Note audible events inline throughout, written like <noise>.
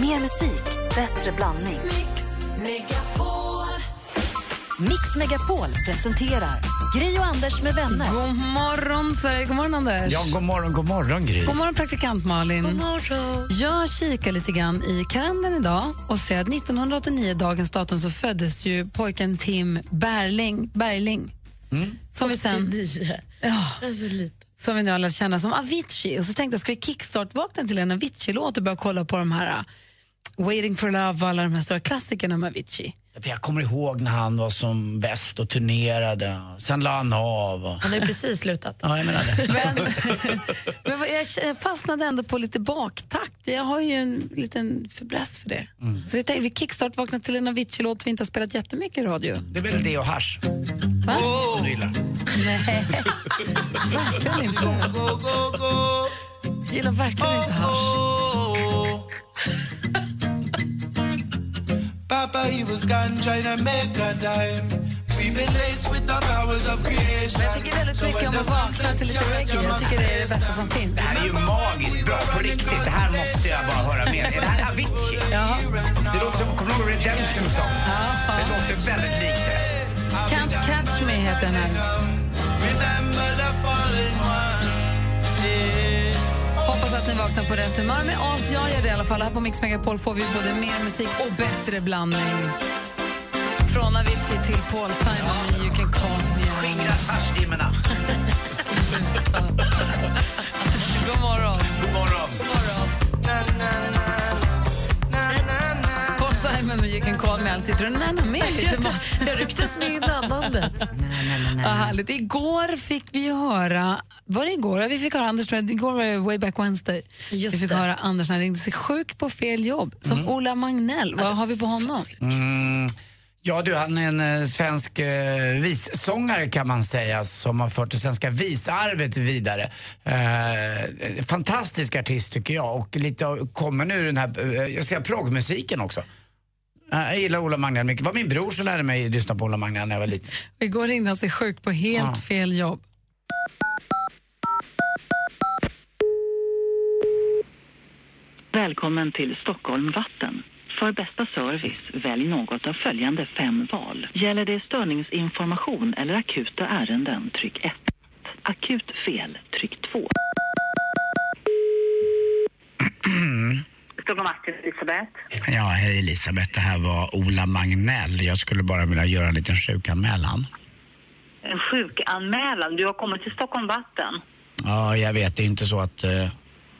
Mer musik, bättre blandning. Mix Megapol presenterar Gri och Anders med vänner. God morgon, Sverige. God morgon, Anders. Ja, god morgon, god morgon Gry. God morgon, praktikant Malin. God morgon. Jag kikar lite grann i kalendern idag och ser att 1989, dagens datum, så föddes ju pojken Tim Berling, Berling som, vi sen, ja, Alltså lite. som vi nu alla känner som Avicii. Och så tänkte jag, ska vi kickstart-vakna till en Avicii-låt och börja kolla på de här Waiting for love och alla de här stora klassikerna med Avicii? Jag kommer ihåg när han var som bäst och turnerade. Sen la han av. Och... Han har ju precis slutat. Ja, jag menar det. <laughs> Men, <laughs> men jag fastnade ändå på lite baktakt. Jag har ju en liten fäbless för det. Så vi tänkte, vi kickstart vaknar till en Avicii-låt vi inte har spelat jättemycket i radio. Det är väl det och hasch. Va? Som du gillar. Nej, <laughs> verkligen inte. Jag gillar verkligen inte hasch. Papa, he was gone trying to make a dime. Men jag tycker väldigt mycket om att vakna till lite reggae. Jag tycker det är det bästa som finns. Det här är ju magiskt bra på riktigt. Det här måste jag bara höra mer. Är det här Avicii? Ja. Det låter som, kommer du ihåg Redemption Song? Det låter väldigt likt det. Can't catch me heter den här. Att ni vaknar på rätt humör med oss. Jag gör det i alla fall. Här på Mix Megapol får vi både mer musik och bättre blandning. Från Avicii till Paul Simon med You can call me. Skingras haschdimmorna. <laughs> God morgon. Paul Simon med You can call me. Alltså, sitter och nannar med lite. Jag rycktes med innan bandet. Vad härligt. Igår fick vi höra... Var det igår? Vi fick höra Anders, igår var det Way Back Wednesday. Just vi fick det. höra Anders när han ringde sig sjukt på fel jobb. Som Ola Magnell. Vad har vi på honom? Mm. Ja du, han är en eh, svensk eh, vissångare kan man säga som har fört det svenska visarvet vidare. Eh, fantastisk artist tycker jag och lite av, kommer nu den här, eh, jag säger proggmusiken också. Jag gillar Ola Magnell mycket. Det var min bror som lärde mig lyssna på Ola Magnell när jag var liten. Igår ringde han sig sjukt på helt Ja. fel jobb. Välkommen till Stockholm Vatten. För bästa service, välj något av följande fem val. Gäller det störningsinformation eller akuta ärenden, tryck 1. Akut fel, tryck 2. <clears throat> Vatten, Elisabeth. Ja, hej Elisabeth, det här var Ola Magnell. Jag skulle bara vilja göra en liten sjukanmälan. En sjukanmälan. Du har kommit till Stockholm Vatten. Ja, jag vet. Det är inte så att, eh,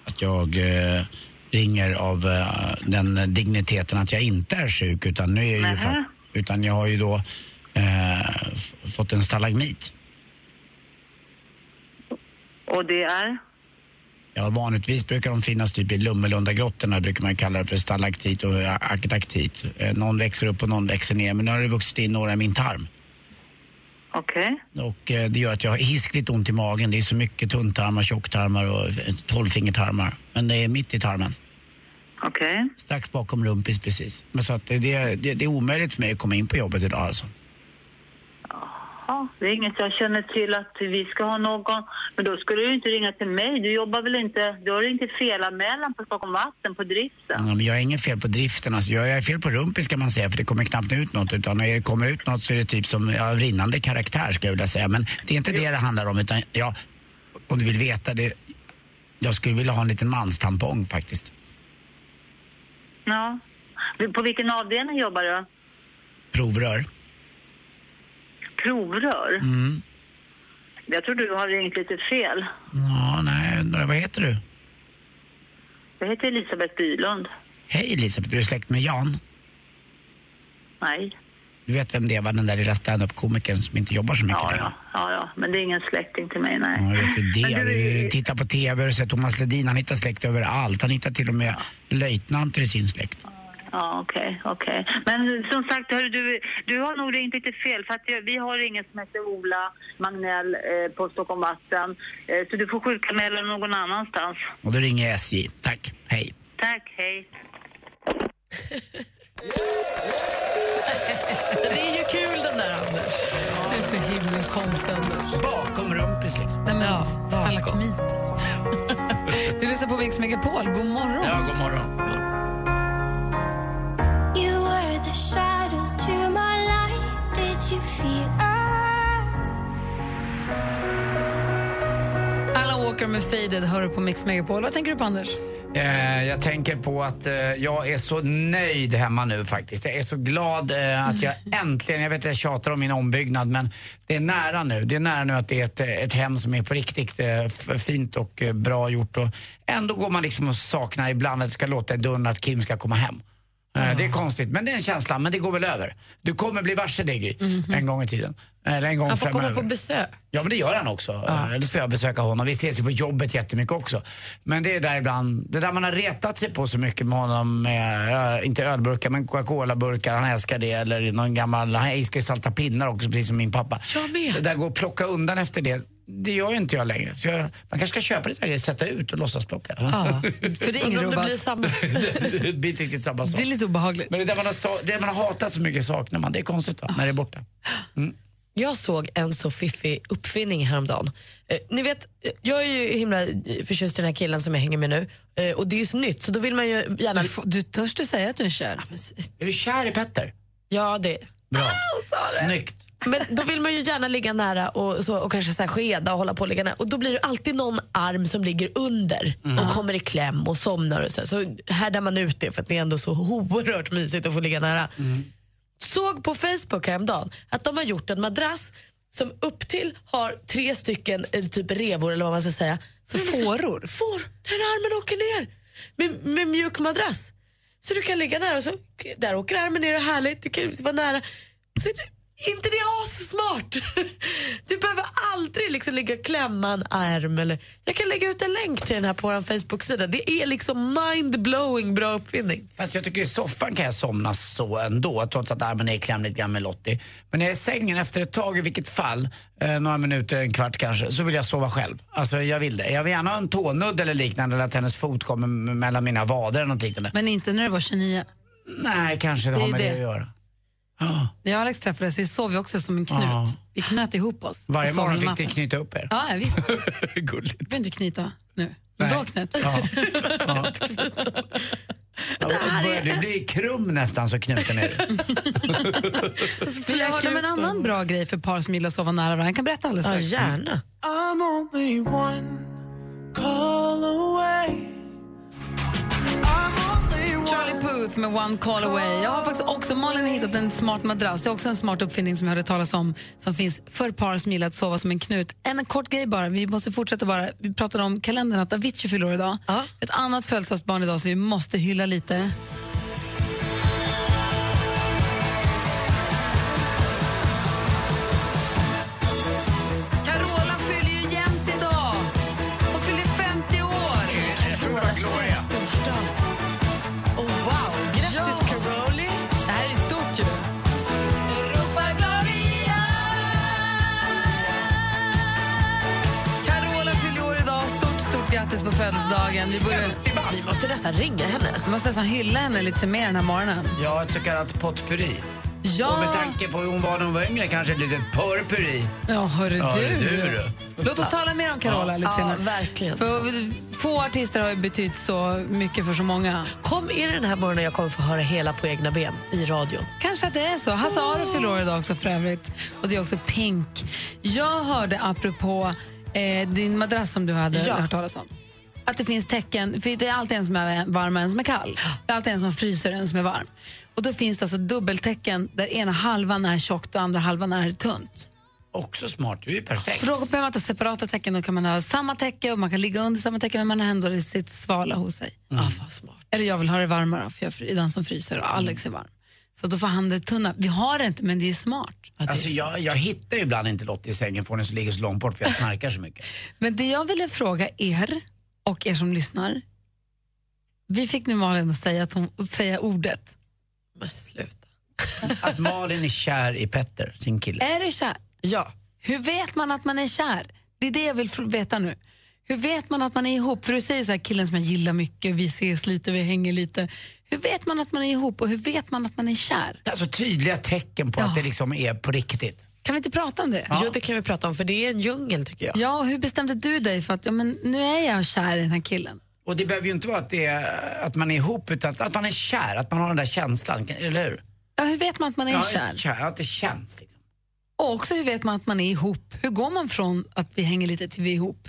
att jag eh, ringer av eh, den digniteten att jag inte är sjuk. Utan, nu är det ju fa- utan jag har ju då eh, fått en stalagmit. Och det är? Ja, vanligtvis brukar de finnas typ i Lummelundagrottorna, brukar man kalla det för stalaktit och aktaktit. Eh, någon växer upp och någon växer ner, men nu har det vuxit in några i min tarm. Okej. Och eh, det gör att jag har hiskligt ont i magen. Det är så mycket tunntarmar, tjocktarmar och eh, tolvfingertarmar. Men det är mitt i tarmen. Okej. Strax bakom rumpis precis. Men så att det, det, det, det är omöjligt för mig att komma in på jobbet idag alltså. Ja, det är inget jag känner till att vi ska ha någon. Men då skulle du inte ringa till mig. Du jobbar väl inte... Du har inte felanmälan på Stockholm Vatten på driften? Ja, men jag har ingen fel på driften. Alltså. Jag är fel på rumpis kan man säga för det kommer knappt ut något. Utan när det kommer ut något så är det typ som ja, rinnande karaktär skulle jag vilja säga. Men det är inte det det handlar om utan ja, om du vill veta det. Jag skulle vilja ha en liten manstampong faktiskt. Ja. På vilken avdelning jobbar du? Provrör. Provrör? Mm. Jag tror du har ringt lite fel. Ja, nej, vad heter du? Jag heter Elisabeth Bylund. Hej Elisabeth, är du släkt med Jan? Nej. Du vet vem det var, den där lilla standup-komikern som inte jobbar så mycket Ja, längre? ja, ja, ja. Men det är ingen släkting till mig, nej. Ja, vet du det? Men du- du tittat på TV och sett Thomas Ledin, han hittar släkt överallt. Han hittar till och med löjtnanter i sin släkt. Ja, okej, okej. Men som sagt, hör du, du har nog ringt lite fel. För att vi har ingen som heter Ola Magnell eh, på Stockholm Vatten. Eh, så du får sjukanmäla någon annanstans. Och då ringer jag SJ. Tack, hej. Tack, hej. <laughs> Det är ju kul den där Anders. Det är så himla konstigt, Anders. Bakom rumpis liksom. Nej, men Ja, stalagmiter. <laughs> du lyssnar på Mix Megapol. God morgon. Ja, god morgon. Alla Walker med Faded hör du på Mix Megapol. Vad tänker du på, Anders? Eh, jag tänker på att eh, jag är så nöjd hemma nu faktiskt. Jag är så glad eh, att jag mm. äntligen, jag vet att jag tjatar om min ombyggnad men det är nära nu. Det är nära nu att det är ett, ett hem som är på riktigt eh, fint och eh, bra gjort och ändå går man liksom och saknar ibland att det ska låta i dörren att Kim ska komma hem. Eh, Det är konstigt, men det är en känsla, men det går väl över. Du kommer bli varse det Gry, en gång i tiden. Eller en gång Han får framöver. komma på besök. Ja men det gör han också. Eller så får jag besöka honom. Vi ses ju på jobbet jättemycket också. Men det är där ibland, det där man har retat sig på så mycket med honom med, ja, inte ölburkar men Coca-Cola-burkar, han älskar det. Eller någon gammal, han älskar ju salta pinnar också precis som min pappa. Jag med. Det där går att plocka undan efter det. Det gör ju inte jag längre. Så jag, man kanske ska köpa lite grejer, sätta ut och låtsas plocka. Ja, för det är <laughs> ingen om det blir samma. det blir inte riktigt samma sak. Det är lite obehagligt. Men det där man har, det man har hatat så mycket saknar man. Det är konstigt va? när det är borta. Jag såg en så fiffig uppfinning häromdagen. Eh, ni vet, eh, jag är ju himla eh, förtjust i den här killen som jag hänger med nu. Eh, och det är ju så nytt så då vill man ju gärna... Du, du törs du säga att du är kär? Är du kär i Petter? Ja, det. Bra. <laughs> Snyggt. Men då vill man ju gärna ligga nära och, så, och kanske så här skeda och hålla på och ligga nära. Och då blir det alltid någon arm som ligger under och kommer i kläm och somnar. Och så, så härdar man ut det för att det är ändå så oerhört mysigt att få ligga nära. Såg på Facebook häromdagen att de har gjort en madrass som upp till har tre stycken typ revor eller vad man ska säga. Så Fåror? Får, där armen åker ner med, med mjuk madrass. Så du kan ligga där och så, där åker armen ner och härligt, du kan vara nära. Så inte det assmart? <laughs> Du behöver aldrig liksom ligga klämma en arm. Eller, jag kan lägga ut en länk till den här på vår Facebook-sida. Det är liksom mind-blowing bra uppfinning. Fast jag tycker i soffan kan jag somna så ändå, trots att armen är i kläm lite grann med Lottie. Men när jag är i sängen efter ett tag, i vilket fall, eh, några minuter, en kvart kanske, så vill jag sova själv. Alltså jag vill det. Jag vill gärna ha en tånudd eller liknande, eller att hennes fot kommer mellan mina vader eller något liknande. Men inte när du var 29. Nej, kanske det Det har med det, det. att göra. När jag och Alex träffades vi sov också som en knut. Ja. Vi knöt ihop oss. Varje morgon fick ni knyta upp er. Ja, ja, visst. <laughs> Vi Gulligt. behöver inte knyta nu. Men Nej. då knöt Ja. <laughs> Ja. Ja, och börjar du bli krum nästan så knuten är du. Jag hörde om en annan bra grej för par som gillar att sova nära varandra. Jag kan berätta alldeles Ja, strax. gärna. Charlie Puth med One Call Away. Jag har faktiskt också Malin hittat en smart madrass. Det är också en smart uppfinning som jag hörde talas om som finns för par som gillar att sova som en knut. En kort grej bara, vi måste fortsätta bara. Vi pratade om kalendern att Avicii fyller idag. Ja. Ett annat födelsedagsbarn idag som vi måste hylla lite. Födelsedagen. Vi, borde, Vi måste nästan ringa henne. vi måste nästan hylla henne lite mer den här morgonen. Ja, ett så kallat potpurri. Och Ja, med tanke på hur hon var när hon var yngre kanske ett litet porrpurri. ja hörru Ja, du. du, du. Låt oss tala mer om Carola lite Ja, senare. verkligen. För få artister har ju betytt så mycket för så många. Kom är det den här morgonen jag kommer få höra hela på egna ben i radion. Kanske att det är så. Hasse Aro fyller år idag också för övrigt. Och det är också Pink. Jag hörde apropå eh, din madrass som du hade Ja. hört talas om. Att det finns tecken, för det är alltid en som är varm och en som är kall. Det är alltid en som fryser och en som är varm. Och då finns det alltså dubbeltecken där ena halvan är tjockt och andra halvan är tunt. Också smart, du är perfekt. För då behöver man inte ha separata tecken, då kan man ha samma täcke och man kan ligga under samma täcke men man har ändå sitt svala hos sig. Ah, vad smart. Eller jag vill ha det varmare för jag är den som fryser och Alex är varm. Så då får han det tunna. Vi har det inte men det är ju smart. Alltså, jag, jag hittar ju ibland inte Lottie i sängen för hon är så ligger så långt bort för jag snarkar så mycket. <laughs> Men det jag ville fråga er och er som lyssnar. Vi fick nu Malin att säga, att hon, att säga ordet. Men sluta. Att Malin är kär i Petter, sin kille. Är du kär? Ja. Hur vet man att man är kär? Det är det jag vill veta nu. Hur vet man att man är ihop? För du säger så här, killen som jag gillar mycket, vi ses lite, vi hänger lite. Hur vet man att man är ihop och hur vet man att man är kär? Alltså tydliga tecken på Ja. att det liksom är på riktigt. Kan vi inte prata om det? Jo, det kan vi prata om för det är en djungel tycker jag. Ja, och hur bestämde du dig för att ja, men nu är jag kär i den här killen? Och det behöver ju inte vara att, det är, att man är ihop utan att, att man är kär, att man har den där känslan, eller hur? Ja, hur vet man att man är ja, kär? Att det känns liksom. Och också hur vet man att man är ihop? Hur går man från att vi hänger lite till vi är ihop?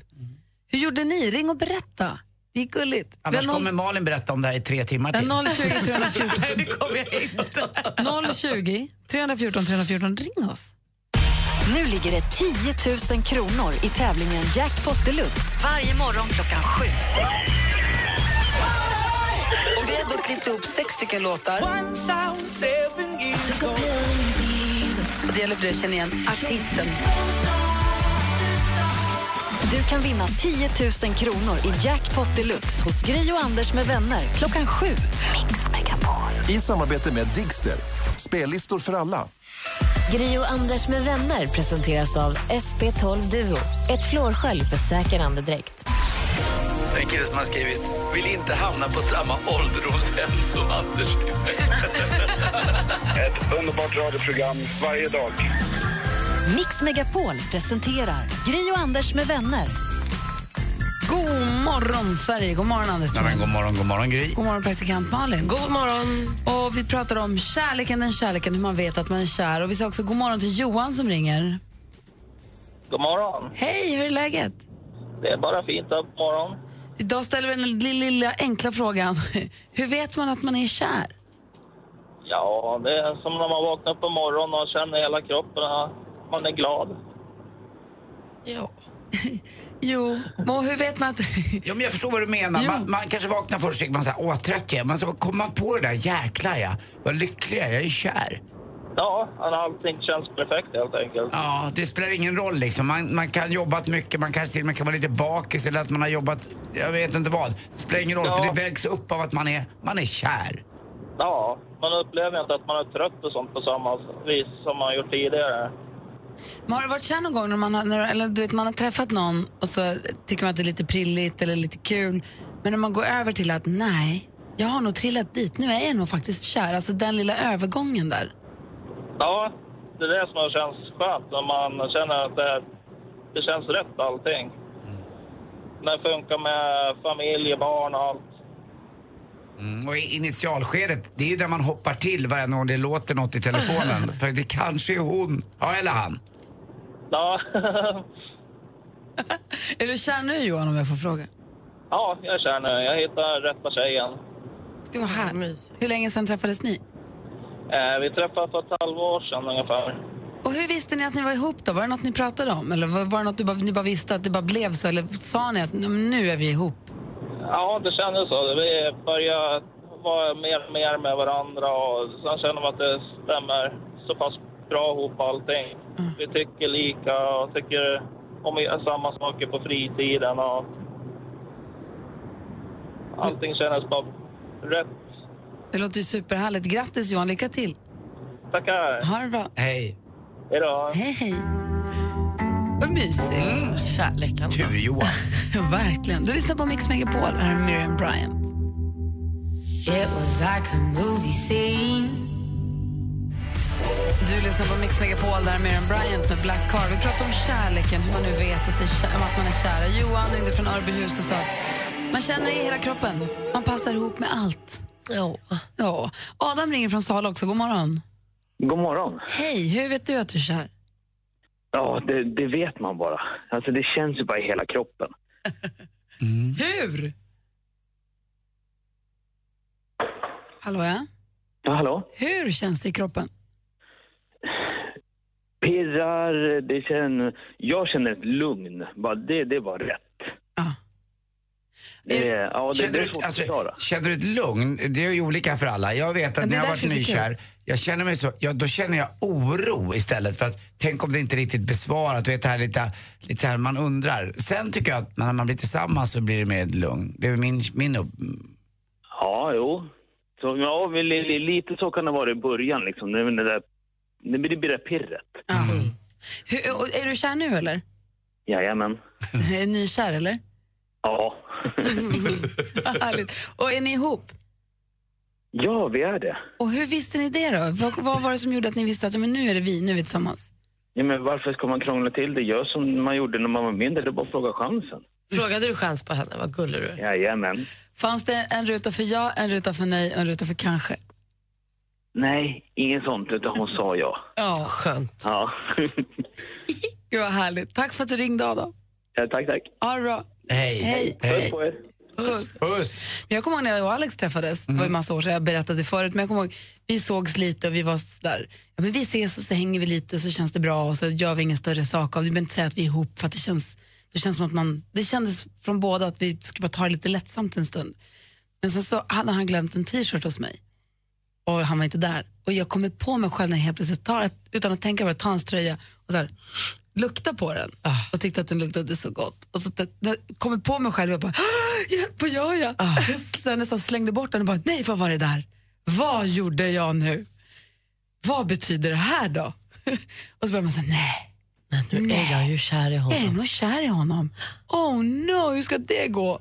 Hur gjorde ni? Ring och berätta. Det är gulligt. Annars har kommer Malin berätta om det här i tre timmar till. noll- 020 314. <laughs> Nej, det kommer jag inte. 020 314 314. Ring oss. Nu ligger det 10 000 kronor i tävlingen Jackpot Deluxe varje morgon klockan sju. Och vi har då klippt ihop sex stycken låtar. Och det gäller för dig att känna igen artisten. Du kan vinna 10 000 kronor i Jackpot Deluxe hos Gri och Anders med vänner klockan sju. Mix Megapol. I samarbete med Digster. Spellistor för alla. Gri och Anders med vänner presenteras av SP12 Duo. Ett flårskölj för säker andedräkt. En kille som har skrivit vill inte hamna på samma ålderdomshem som Anders <laughs> Ett underbart radioprogram varje dag. Mix Megapol presenterar Gri och Anders med vänner. God morgon, Sverige. God morgon, Anders. Nej, men god morgon, god morgon Gry. God morgon, praktikant Malin. God morgon. Och vi pratar om kärleken, den kärleken, hur man vet att man är kär. Och vi säger också god morgon till Johan som ringer. God morgon. Hej, hur är läget? Det är bara fint upp morgon. Idag ställer vi den lilla, lilla enkla frågan. <laughs> Hur vet man att man är kär? Ja, det är som när man vaknar på morgonen och känner hela kroppen att man är glad. Ja. Jo, och hur vet man att... Jo, men jag förstår vad du menar. Man, man kanske vaknar först och tänker man så här, åh trött jag är. Men så kommer man på det där, jäklar ja, vad lycklig jag är, jag är kär. Ja, allting känns perfekt helt enkelt. Ja, det spelar ingen roll liksom. Man, man kan jobbat mycket, man kanske till och med kan vara lite bakis eller att man har jobbat, jag vet inte vad. Det spelar ingen roll Ja. för det vägs upp av att man är, man är kär. Ja, man upplever inte att man är trött och sånt på samma vis som man gjort tidigare. Men har det varit kär någon gång när man har, när, eller du vet, man har träffat någon och så tycker man att det är lite prilligt eller lite kul. Men när man går över till att nej, jag har nog trillat dit, nu är jag nog faktiskt kär. Alltså den lilla övergången där. Ja, det är det som känns skönt när man känner att det, det känns rätt allting. När det funkar med familj, barn och allt. Mm, och i initialskedet, det är ju där man hoppar till varje gång det låter något i telefonen. <laughs> för det kanske är hon, ja eller han. Ja, <laughs> Är du kär nu Johan om jag får fråga? ja jag känner Jag hittar rätta tjejen. Det var här. Mysigt. Hur länge sedan träffades ni? Eh, vi träffades för ett halvår sedan ungefär. Och hur visste ni att ni var ihop då? Var det något ni pratade om? Eller var det något du bara, ni bara visste att det bara blev så? Eller sa ni att "Nu- nu är vi ihop? Ja, det kändes så. Vi började vara mer och mer med varandra och sen känner man att det stämmer så pass bra ihop allting. Vi tycker lika och tycker om samma saker på fritiden och allting kändes bara rätt. Det låter ju superhärligt. Grattis Johan, lycka till. Tackar. Ha det bra. Hej. Hej då. Hej hej. Vad mysigt. Kärleken. Tur-Johan. <laughs> Verkligen. Du lyssnar på Mix Megapol. Här är Miriam Bryant. It was like a movie scene. Du lyssnar på Mix Megapol, där är Miriam Bryant med Black Car. Vi pratar om kärleken, hur man nu vet att, det är kär, att man är kära. Johan ringde från Örbyhus och sa att man känner det i hela kroppen. Man passar ihop med allt. Ja. Ja. Adam ringer från Sala också. God morgon. God morgon. Hej, hur vet du att du är kär? Ja, det, det vet man bara. Alltså det känns ju bara i hela kroppen. <laughs> Hur? Hallå, ja? Ja, hallå? Hur känns det i kroppen? Pirrar, det känner... Jag känner ett lugn. Bara det, det var rätt. Ja. Det, är- ja, det, det Känner är du, alltså, känner du ett lugn? Det är ju olika för alla. Jag vet att det när är jag har varit det nykär, jag känner mig så, ja, då känner jag oro istället för att tänk om det inte riktigt besvarat. Du vet det här lite, lite här man undrar. Sen tycker jag att när man blir tillsammans så blir det mer lugn. Det är min, min upp... Ja, jo. Så, ja, lite så kan det vara i början. Liksom. Det, det, där, det blir det det pirret. Ja. Hur, och är du kär nu eller? Jajamän. <laughs> Är nykär eller? Ja. Vad <laughs> Härligt. Och är ni ihop? ja, vi är det. Och hur visste ni det då? Vad, vad var det som gjorde att ni visste att men nu är det vi, nu är vi tillsammans? Ja, men varför ska man krångla till det? Gör som man gjorde när man var mindre. Det är bara att fråga chansen. Frågade du chans på henne? Vad gullig du är. Jajamän. Fanns det en ruta för ja, en ruta för nej och en ruta för kanske? Nej, ingen sånt. Utan hon sa ja. Ja. Ja. <laughs> Gud vad härligt. Tack för att du ringde Adam. ja tack, tack. Ha det bra. Hej. Hej. Hej. på er. Puss. Puss. Men Jag kommer ihåg när jag och Alex träffades, det var ju massa år sedan, jag berättade förut, men jag kommer ihåg, vi sågs lite och vi var där. Ja, men vi ses och så hänger vi lite så känns det bra och så gör vi ingen större sak av det. Vi behöver inte säga att vi är ihop för att det känns, det känns som att man, det kändes från båda att vi skulle bara ta det lite lättsamt en stund. Men sen så hade han glömt en t-shirt hos mig och han var inte där. Och jag kommer på mig själv när jag helt plötsligt tar, utan att tänka på det, tar hans tröja och så här, lukta på den och tyckte att den luktade så gott. Och så t- t- kommer på mig själv och jag bara, "Ah, vad gör jag? <laughs> Så jag nästan slängde bort den och bara, nej vad var det där? Vad gjorde jag nu? Vad betyder det här då? <laughs> och så börjar man säga, nej. Nu är jag ju kär i Jag är honom. nog kär i honom. Oh no, hur ska det gå?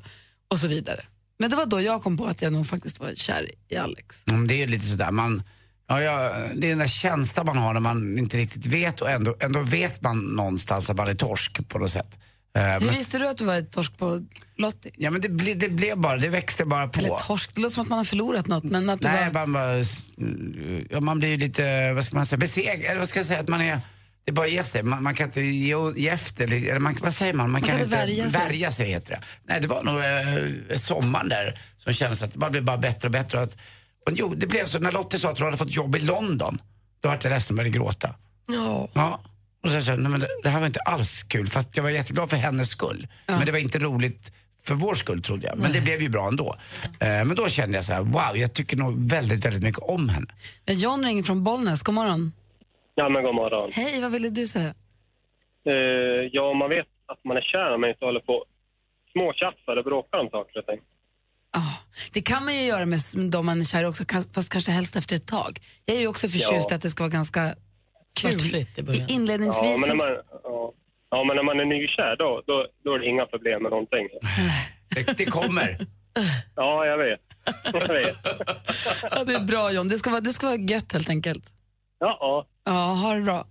Och så vidare. Men det var då jag kom på att jag nog faktiskt var kär i Alex. Mm, det är lite sådär, man, ja, ja, det är den där känslan man har när man inte riktigt vet och ändå, ändå vet man någonstans att man är torsk på något sätt. Eh, Hur men, visste du att du var ett torsk på Lottie? ja men det, ble, det blev bara, det växte bara på. Eller torsk, det låter som att man har förlorat något. Men att du Nej, var... man, bara, ja, man blir ju lite, vad ska man säga, beseg, eller vad ska jag säga, att man är det bara att ge sig. Man, man kan inte ge, ge efter. Eller man, vad säger man? Man, kan kan inte värja sig. värja sig. heter det. Nej, det var nog eh, sommaren där som kändes att det bara blev bara bättre och bättre. Att, jo, det blev så när Lottie sa att hon hade fått jobb i London. Då var jag ledsen och började gråta. Ja. Ja. Och så sa jag, nej men det, det här var inte alls kul. Fast jag var jätteglad för hennes skull. Men det var inte roligt för vår skull trodde jag. Men det blev ju bra ändå. Eh, men då kände jag så här, wow, jag tycker nog väldigt, väldigt mycket om henne. John ringer från Bollnäs, god morgon. Ja, men god morgon. Hej, vad ville du säga? Eh, ja, man vet att man är kär man inte håller på småtjafsar och bråkar om saker och ting. Det kan man ju göra med de man är kär i också, fast kanske helst efter ett tag. Jag är ju också förtjust Ja. att det ska vara ganska kul. I början. Inledningsvis Ja, men när man, ja. ja, men när man är nykär då, då, då är det inga problem med någonting. <laughs> Det, det kommer. <laughs> Ja, jag vet. Jag vet. ja, det är bra John, det ska, vara, det ska vara gött helt enkelt. Ja, ja, Ja, ha det bra.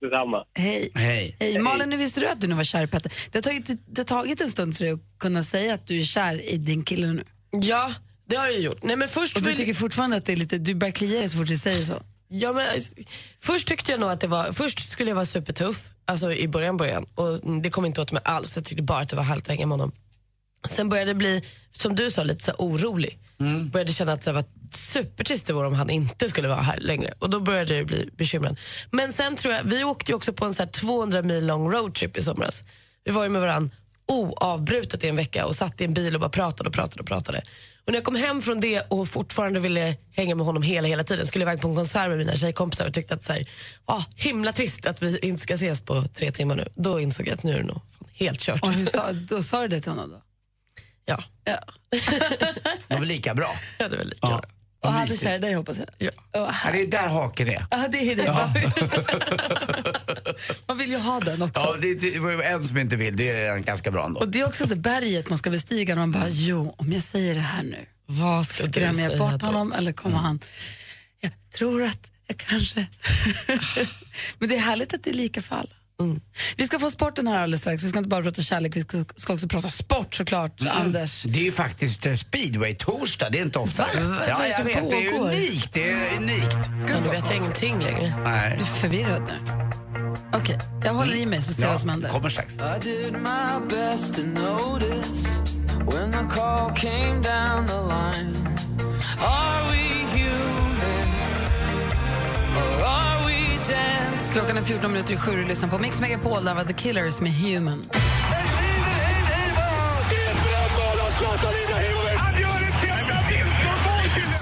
detsamma. Hej. Hej. Hej. Malin, nu visste du att du nu var kär i Petter? Det har, tagit, det har tagit en stund för dig att kunna säga att du är kär i din kille nu. Ja, det har jag gjort. Nej, men först Och du vill- tycker fortfarande att det är lite, du börjar klia så fort du säger så. Ja, men, alltså, först tyckte jag nog att det var, först skulle jag vara supertuff, alltså i början början. Och mm, det kom inte åt mig alls, jag tyckte bara att det var härligt att hänga med honom. Sen började det bli, som du sa, lite så orolig. Började känna att det var supertrist det vore om han inte skulle vara här längre. Och då började jag bli bekymrad. Men sen tror jag, vi åkte ju också på en så här 200 mil lång roadtrip i somras. Vi var ju med varandra oavbrutet i en vecka och satt i en bil och bara pratade och pratade och pratade. Och när jag kom hem från det och fortfarande ville hänga med honom hela, hela tiden, skulle iväg på en konsert med mina tjejkompisar och tyckte att så här, ah, himla trist att vi inte ska ses på tre timmar nu. Då insåg jag att nu är det nog helt kört. Och hur sa, <laughs> då sa du det till honom då? Ja, Ja. <laughs> Det var väl lika bra. ja det var lika Ja. bra. Och han är kär i dig hoppas jag? Ja. Ja, Ja, det är där haken är. Ja, det är det. <laughs> Man vill ju ha den också. Ja, det, ju en som inte vill, det är ganska bra ändå. Och det är också så berget man ska bestiga när man bara, jo, om jag säger det här nu, vad ska skrämmer jag bort då? honom eller kommer han, jag tror att jag kanske... <laughs> Men det är härligt att det är lika för alla. Vi ska få sporten här alldeles strax. Vi ska inte bara prata kärlek, vi ska, ska också prata sport såklart, Anders. Det är ju faktiskt eh, speedway-torsdag, det är inte ofta. Va? Vad är Ja, det jag som vet, det är unikt. Det är unikt. Men nu vet jag ingenting längre. Nej. Du är förvirrad nu. Okej, jag håller i mig så ser jag vad som händer. kommer strax. I Klockan är 14 minuter i sju och lyssnar på Mix Megapol, där var The Killers med Human.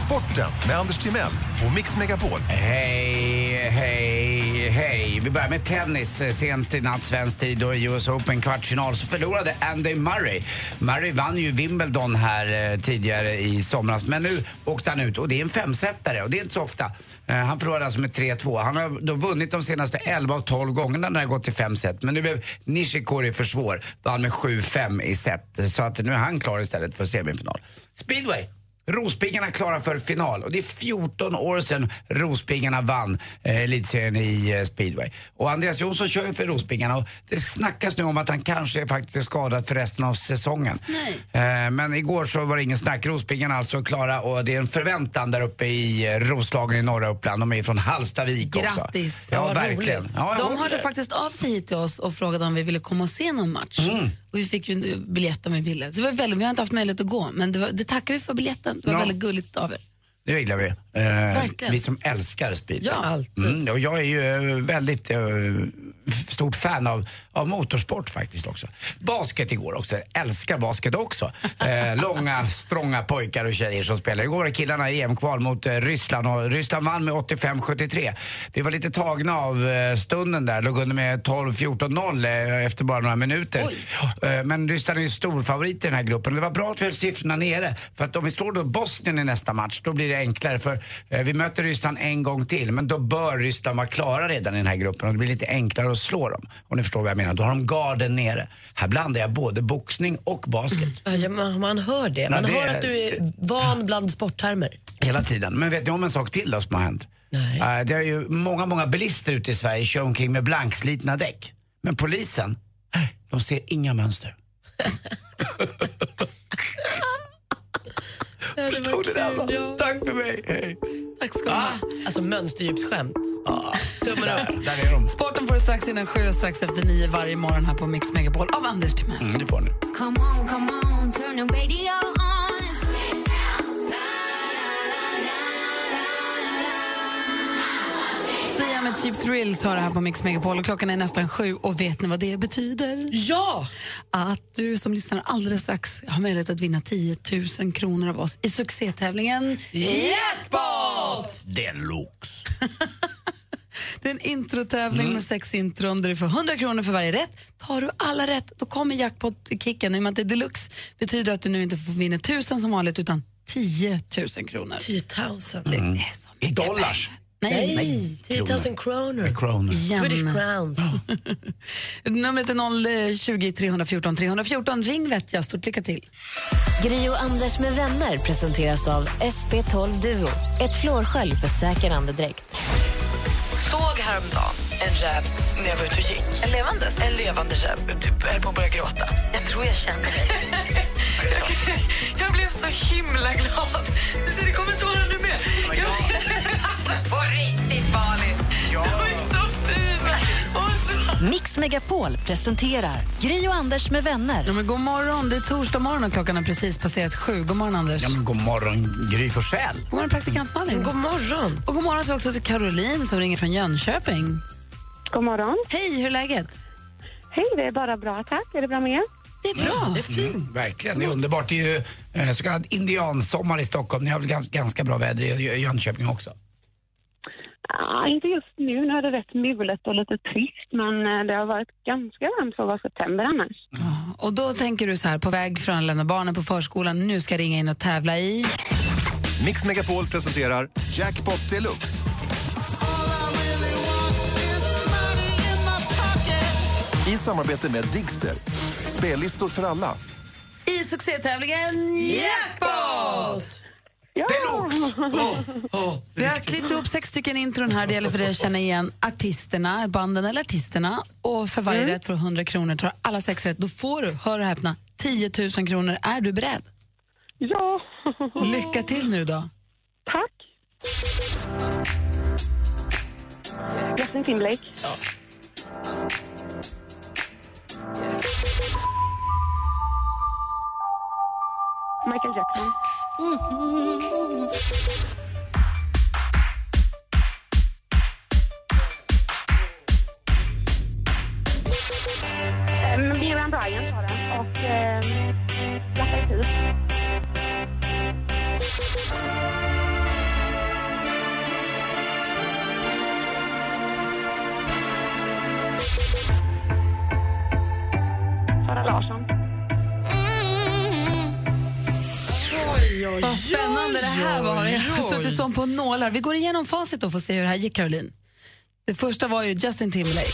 Sporten med Anders Timell och Mix Megapol. Hej, hej, hej. Vi börjar med tennis. Sent i natt svensk tid då i US Open kvartsfinal så förlorade Andy Murray. Murray vann ju Wimbledon här eh, tidigare i somras men nu åkte han ut och det är en femsetare och det är inte så ofta. Eh, han förlorade alltså med 3-2. Han har då vunnit de senaste 11 av 12 gångerna när det har gått till fem set. Men nu blev Nishikori för svår. Vann med 7-5 i set. Så att nu är han klar istället för semifinal. Speedway. Rospiggarna klara för final och det är 14 år sedan Rospiggarna vann eh, elitserien i eh, speedway. Och Andreas Jonsson kör ju för Rospiggarna och det snackas nu om att han kanske är faktiskt skadad för resten av säsongen. Eh, men igår så var det ingen snack. Rospiggarna alltså klara och det är en förväntan där uppe i eh, Roslagen i norra Uppland. De är från Hallstavik också. Grattis! Ja, vad verkligen. Ja, De hörde faktiskt av sig hit till oss och frågade om vi ville komma och se någon match. Mm. Och vi fick ju biljetter med Ville. Så det var väldigt, vi har inte haft möjlighet att gå, men det, var, det tackar vi för biljetten. Det var Ja. väldigt gulligt av er. Det gillar vi. Eh, vi som älskar speedway. Ja, alltid. Mm, och jag är ju eh, väldigt eh, f- stort fan av, av motorsport faktiskt också. Basket igår också. Älskar basket också. <laughs> Eh, långa, strånga pojkar och tjejer som spelar. Igår var killarna i EM-kval mot eh, Ryssland och Ryssland vann med 85-73. Vi var lite tagna av eh, stunden där. Låg under med 12-14-0 eh, efter bara några minuter. Eh, men Ryssland är ju storfavorit i den här gruppen. Det var bra att vi höll siffrorna nere. För att om vi slår då Bosnien i nästa match, då blir det enklare. För eh, vi möter Ryssland en gång till, men då bör Ryssland vara klara redan i den här gruppen. Och det blir lite enklare att slå dem. Om ni förstår vad jag menar. Då har de garden nere. Här blandar jag både boxning och basket. Ja, man, man hör det. Man Ja, det hör är- att du är van bland sporttermer. Hela tiden. Men vet ni om en sak till då som har hänt? Nej. det är ju många, många bilister ute i Sverige kör omkring med blankslitna däck. Men polisen, eh, de ser inga mönster. <laughs> Förstod du det? Anna? Tack för mig. Hej. Tack ska du ha. Alltså mönsterdjupsskämt. Tummen upp. Där är de. Sporten får du strax innan sju och strax efter nio varje morgon här på Mix Megapol av Anders Timell. Mm, det får ni. Come on, come on, turn the radio on. Sia med Cheap Thrills har det här på Mix Megapol och klockan är nästan sju och vet ni vad det betyder? Ja! Att du som lyssnar alldeles strax har möjlighet att vinna 10 000 kronor av oss i succétävlingen Jackpot! Deluxe. <laughs> Det är en introtävling med sex intron där du får 100 kronor för varje rätt. Tar du alla rätt, då kommer jackpot-kicken. I och med att det är deluxe betyder att du nu inte får vinna 1000 som vanligt utan 10 000 kronor. 10 000. Mm. I dollars. Nej, Nej, 10 000 kronor. Kronor. Swedish crowns. <laughs> Numret är 020 314 314. Ring vet jag. Stort lycka till. Gri och Anders med vänner presenteras av SP12 Duo. Ett flårskölj för säker andedräkt. Såg häromdagen en räv när jag var ute och gick. En levandes? En levande räv. Du höll på att börja gråta. Jag tror jag känner dig. <laughs> jag blev så himla glad. Det kommer inte vara nu mer. Jag... alltså, på riktigt, Malin. De är så så... Mix Megapol presenterar Gri och Anders med vänner. Ja, men god morgon. Det är torsdag morgon och klockan har precis passerat sju. God morgon, Anders. Ja, men god morgon, Gry Forssell. God morgon, praktikant Malin. God morgon. Och god morgon så också till Caroline som ringer från Jönköping. God morgon. Hej, hur är läget? Hej, det är bara bra tack. Är det bra med er? Det är bra. Det är fint. Mm, verkligen, det är underbart. Det är ju eh, så kallad indiansommar i Stockholm. Ni har väl gans- ganska bra väder i Jö- Jönköping också? Ah, inte just nu. Nu är det rätt mulet och lite trist, men eh, det har varit ganska varmt för att vara september annars. Och då tänker du så här, på väg från att lämna barnen på förskolan, nu ska ringa in och tävla i... Mix Megapol presenterar Jackpot Deluxe. I samarbete med Digster. Spellistor för alla. I succétävlingen Jackpot! Ja! Vi har klippt ihop sex stycken intron här. Det gäller för dig att känna igen artisterna, banden eller artisterna. Och för varje rätt får du 100 kronor. Tar alla sex rätt, då får du, hör och häpna, 10 000 kronor. Är du beredd? Ja! Lycka till nu då. Tack! Justin Timberlake. Michael Jackson. Miriam Bryant var det. Och eh, Black Eyed Peas. Sara Larsson. Vad spännande det här var. Jag har suttit som på nålar. Vi går igenom facit och får se hur det här gick, Caroline. Det första var ju Justin Timberlake.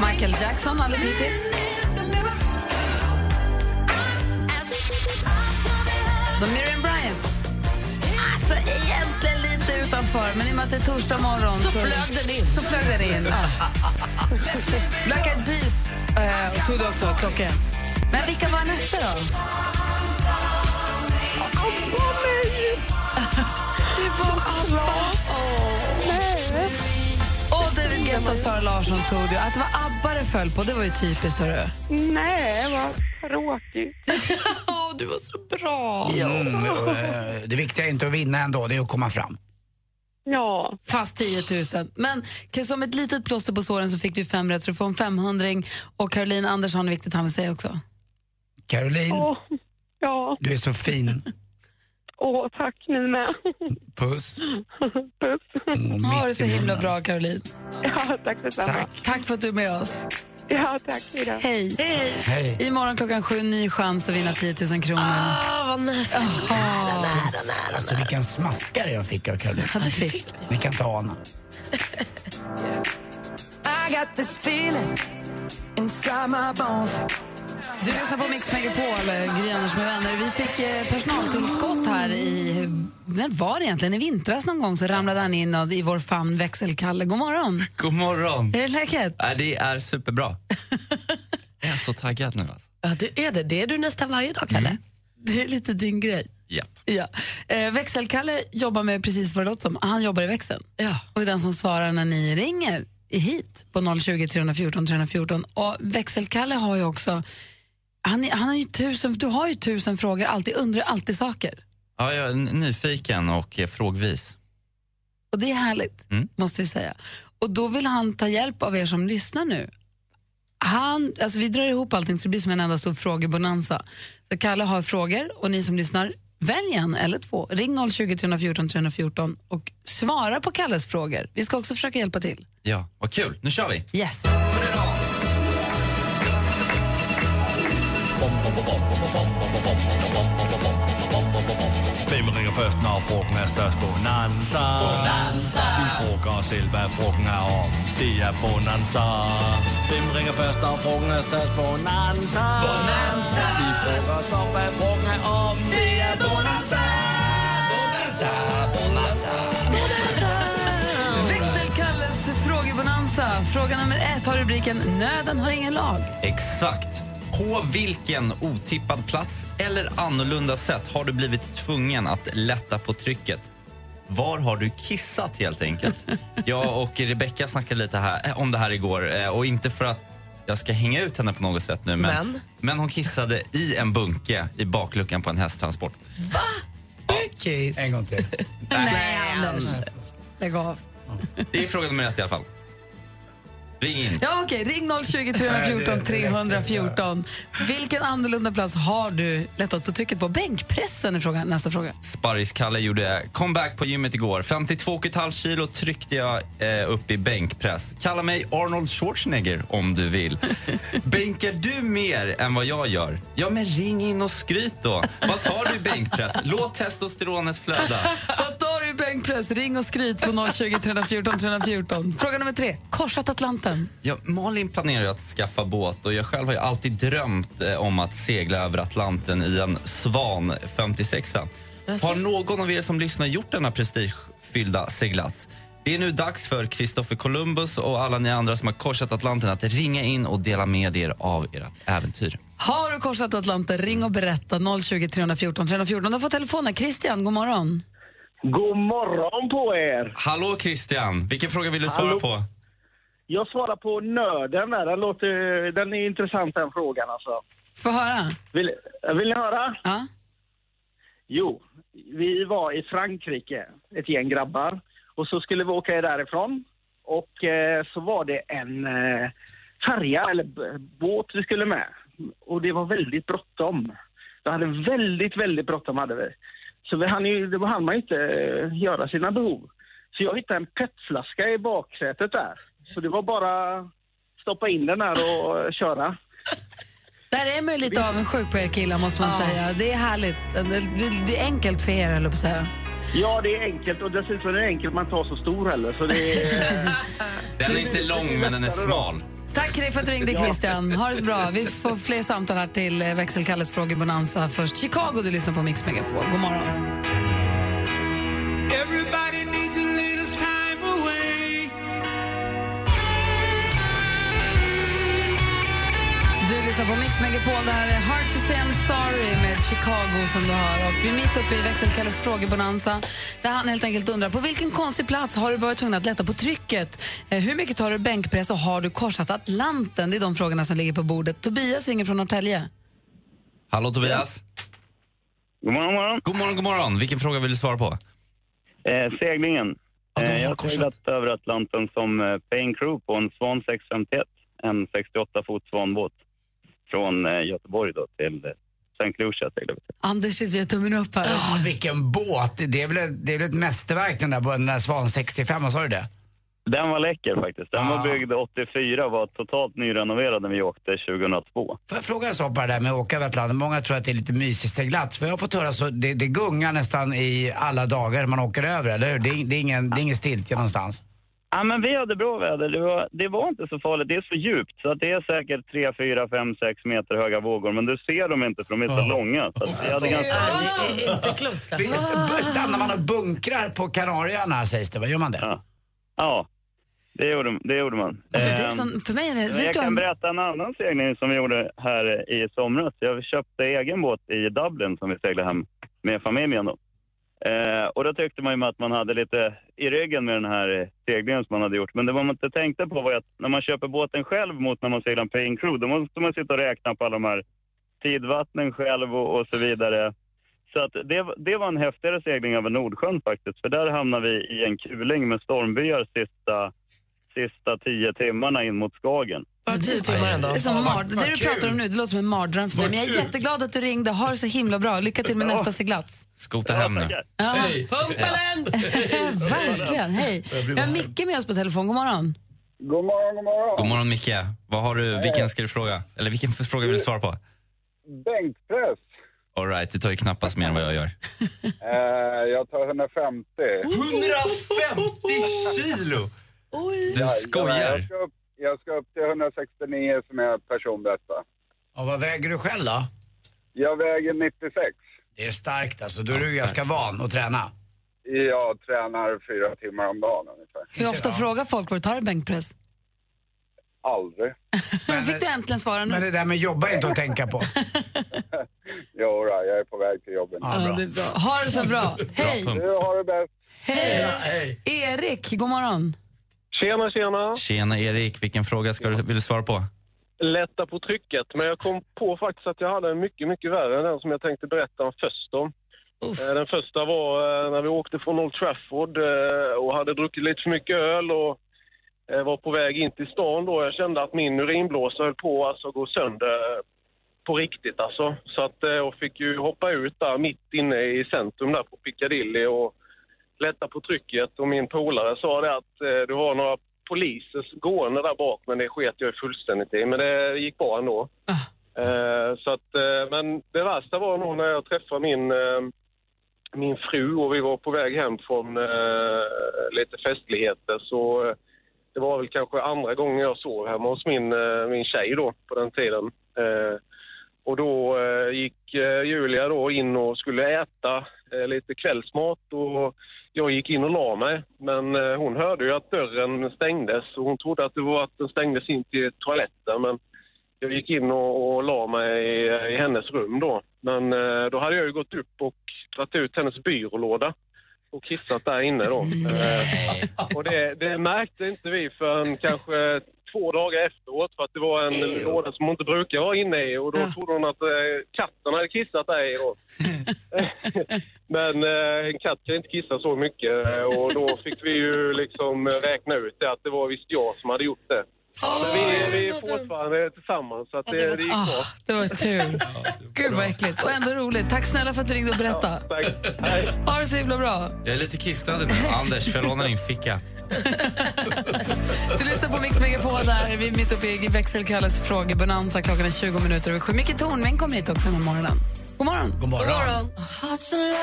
Michael Jackson, alldeles riktigt. Så Miriam Bryant. Alltså egentligen lite utanför, men i och med att det är torsdag morgon så, flög den in. Så flög den in. Ja. Black Eyed Peas eh, tog du också klockrent. Men vilka var nästa då? Det Och David Guetta och Sara Larsson tog du. Att det var ABBA det föll på, det var ju typiskt. Hörru. Nej, vad tråkigt. <laughs> du var så bra. Mm, eh, det viktiga är inte att vinna ändå, det är att komma fram. Ja. Fast 10 000. Men som ett litet plåster på såren så fick du fem rätt så du får en 500 Och Caroline Andersson har något viktigt han vill säga också. Caroline, Åh, ja. du är så fin. Åh, tack ni med. Puss. Puss. Mm, Ha det så i himla munnen. bra Caroline. Ja, tack detsamma. Tack. Tack för att du är med oss. Ja, tack. Hejdå. Hej. Hej. Imorgon klockan sju, ny chans att vinna 10 000 kronor. Ah, vad nära. Alltså vilken smaskare jag fick av Caroline. Ja, du fick. Kan inte ana. <laughs> I got this feeling inside my bones. Du lyssnar på Mix Megapol, eh, Gry Anders med vänner. Vi fick eh, personaltillskott här i... När var det egentligen? I vintras någon gång så ramlade han in och- i vår famn växelkalle. God morgon. God morgon. Är det läget? Nej, det är superbra. <laughs> jag är så taggad nu. Alltså. Ja, det är det. Det är du nästan varje dag, Kalle. Det är lite din grej. Japp. Ja. Eh, växelkalle jobbar med precis vad det låter som. Han jobbar i växeln. Ja. Och är den som svarar när ni ringer hit på 020 314 314. Och växelkalle har ju också... Han, är- han har ju tusen, du har ju tusen frågor, alltid, undrar alltid saker. Ja, jag är nyfiken och frågvis. Och det är härligt, Mm. måste vi säga. Och då vill han ta hjälp av er som lyssnar nu. Han, alltså vi drar ihop allting så det blir som en enda stor frågebonanza. Så Kalle har frågor och ni som lyssnar, välj en eller två. Ring 020 314 314 och svara på Kalles frågor. Vi ska också försöka hjälpa till. Ja, vad kul. Nu kör vi. Yes. Hvem ringer først, når frugten er størst? Bonanza. Bonanza. Vi frugger os selv, hvad frugten er om. Det er Bonanza. Hvem ringer først, når frugten er størst? Bonanza. Bonanza. Vi frugger os om, hvad frugten er om. Det er Bonanza. Bonanza. Bonanza. Växelkalles frågebonanza. Fråga nummer ett har rubriken Nöden har ingen lag. Exakt. På vilken otippad plats eller annorlunda sätt har du blivit tvungen att lätta på trycket? Var har du kissat helt enkelt? <laughs> Jag och Rebecca snackade lite här, eh, om det här igår eh, och inte för att jag ska hänga ut henne på något sätt nu men, Men? men hon kissade i en bunke i bakluckan på en hästtransport. Kiss. En gång till. <laughs> Nej, Anders. Lägg av. Det är fråga nummer ett i alla fall. Ring in. Ja, okej. Ring 020 314 314. Vilken annorlunda plats har du lättat på trycket på? Bänkpressen är frågan, nästa fråga. Sparris-Kalle gjorde comeback på gymmet igår. 52,5 kilo tryckte jag eh, upp i bänkpress. Kalla mig Arnold Schwarzenegger om du vill. <laughs> Bänkar du mer än vad jag gör? Ja, men ring in och skryt då. Vad tar du i bänkpress? Låt testosteronet flöda. Bänkpress? Ring och skryt på 020 314 314. Fråga nummer tre. Korsat Atlanten. Ja, Malin planerar att skaffa båt och jag själv har alltid drömt eh, om att segla över Atlanten i en Svan 56. Har någon av er som lyssnar gjort denna prestigefyllda seglats? Det är nu dags för Christopher Columbus och alla ni andra som har korsat Atlanten att ringa in och dela med er av ert äventyr. Har du korsat Atlanten? Ring och berätta. 020 314 314. Du får telefonen. Christian, god morgon. God morgon på er! Hallå Christian, vilken fråga vill du svara Hallå. på? Jag svarar på nörden där. Den, låter, den är intressant den frågan alltså. Få höra. Vill, vill ni höra? Ja. Jo, vi var i Frankrike, ett gäng grabbar. Och så skulle vi åka därifrån. Och eh, så var det en eh, färja eller båt vi skulle med. Och det var väldigt bråttom. Vi hade väldigt, väldigt bråttom hade vi. Så vi hann ju, då hann man inte eh, göra sina behov. Så jag hittade en petflaska i baksätet där. Så det var bara stoppa in den där och eh, köra. Där är man ju lite avundsjuk på er killar, måste man säga. Det är härligt. Det- är enkelt för er, jag på att säga. Ja, det är enkelt och dessutom är det enkelt man tar så stor heller. Så det är, <laughs> Den är inte lång men den är smal. Tack för att du ringde. Christian. Ha det så bra. Vi får fler samtal här till eh, Växelkalles frågebonanza. Först Chicago, du lyssnar på Mix Megapol. God morgon. Everybody needs a little time Du lyssnar på Mix Megapol. Det här är Hard to say I'm sorry med Chicago som du hör. Och vi är mitt uppe i växelkalles frågebonanza där han helt enkelt undrar på vilken konstig plats har du varit tvungen att lätta på trycket? Eh, hur mycket tar du bänkpress och har du korsat Atlanten? Det är de frågorna som ligger på bordet. Tobias ringer från Norrtälje. Hallå Tobias. God morgon, morgon. God morgon, god morgon. Vilken fråga vill du svara på? Eh, seglingen. Eh, jag har seglat över Atlanten som eh, paying crew på en Swan 651, en 68 fot svanbåt från eh, Göteborg då till eh, St. Lucia seglade vi. Anders gör tummen upp här. Ja, vilken båt! Det är väl ett, det är väl ett mästerverk den där, båten, den där Svan 65, vad sa du det? Den var läcker faktiskt. Den var byggd 84 och var totalt nyrenoverad när vi åkte 2002. Får jag fråga en sak på det där med att åka över Atlanten? Många tror att det är lite mysig seglats. För jag har fått höra så det, det gungar nästan i alla dagar man åker över, eller hur? Det är, det är ingen, det är ingen stiltje någonstans. Ja, men vi hade bra väder. Det var, det var inte så farligt. Det är så djupt så att det är säkert 3, 4, 5, 6 meter höga vågor. Men du ser dem inte för de är så långa. Så att vi hade ganska... Det är inte klokt alltså. Visst, Stannar man och bunkrar på Kanarieöarna sägs det, va? Gör man det? Ja, ja det, gjorde, det gjorde man. Alltså, det är Ehm, sån, för mig är det... det jag ska kan berätta en annan segling som vi gjorde här i somras. Jag köpte egen båt i Dublin som vi seglade hem med familjen då. Eh, och då tyckte man ju att man hade lite i ryggen med den här eh, seglingen som man hade gjort. Men det man inte tänkte på var att när man köper båten själv mot när man seglar en paying crew, då måste man sitta och räkna på alla de här tidvattnen själv och, och så vidare. Så att det, det var en häftigare segling över Nordsjön faktiskt. För där hamnade vi i en kuling med stormbyar sista, sista tio timmarna in mot Skagen. Bara tio timmar ändå. Det, är som mard- det du pratar om nu det låter som en mardröm för mig. Men jag är jätteglad att du ringde. Ha det så himla bra. Lycka till med nästa seglats. Skota hem nu. Ja. Pumpelen! <laughs> Verkligen. Hej. Vi har Micke med oss på telefon. God morgon. God morgon, god morgon. God morgon Micke. Vad har du, vilken ska du fråga? Eller vilken fråga vill du svara på? Bänkpress. All right, du tar ju knappast mer än vad jag gör. Eh, jag tar 150. 150 kilo! Du Ja, skojar. Jag ska, upp, jag ska upp till 169 som är personbästa. Och vad väger du själv då? Jag väger 96. Det är starkt alltså. Då är du ganska van att träna. Jag tränar fyra timmar om dagen ungefär. Hur ofta frågar folk vad du tar i bänkpress? Aldrig. <laughs> Men fick du äntligen svara nu? Men det där med jobba är inte att tänka på. <laughs> Jo, då, jag är på väg till jobbet. Ja, det är bra. Ha det så bra. Hej! Du har det bäst. Hej! Erik, god morgon. Tjena, tjena. Tjena Erik, vilken fråga ska du, vill du svara på? Lätta på trycket, men jag kom på faktiskt att jag hade en mycket, mycket värre än den som jag tänkte berätta om först om. Eh, Den första var eh, när vi åkte från Old Trafford eh, och hade druckit lite för mycket öl och var på väg in till stan då. Jag kände att min urinblåsa höll på alltså, att gå sönder på riktigt alltså. Så att jag fick ju hoppa ut där mitt inne i centrum där på Piccadilly och lätta på trycket och min polare sa det att eh, du har några poliser gående där bak men det sket jag fullständigt i. Men det gick bra ändå. Eh, så att, eh, men det värsta var nog när jag träffade min, eh, min fru och vi var på väg hem från eh, lite festligheter så eh, det var väl kanske andra gången jag sov hemma hos min, min tjej då på den tiden. Och då gick Julia då in och skulle äta lite kvällsmat och jag gick in och la mig. Men eh, hon hörde ju att dörren stängdes och hon trodde att det var att den stängdes in till toaletten. Men jag gick in och, och la mig i, i hennes rum då. Men eh, då hade jag ju gått upp och tagit ut hennes byrålåda och kissat där inne då. Eh, och det, det märkte inte vi förrän kanske två dagar efteråt för att det var en låda som hon inte brukar vara inne i och då trodde hon att eh, katten hade kissat där i då. <laughs> Men eh, en katt kan inte kissa så mycket eh, och då fick vi ju liksom räkna ut det att det var visst jag som hade gjort det. Men vi, vi är fortfarande tillsammans så att det, det gick bra. det var tur. <laughs> Gud vad äckligt. Och ändå roligt. Tack snälla för att du ringde och berättade. Ha det så himla bra. Jag är lite kissnödig nu. Anders, får jag låna din ficka? Du lyssnar på Mix Megapol där. Vi är mitt uppe i växelkalles frågebonanza. Klockan är 20 minuter över sju. Micke Tornving kommer hit också den här morgonen. God morgon. God morgon. Du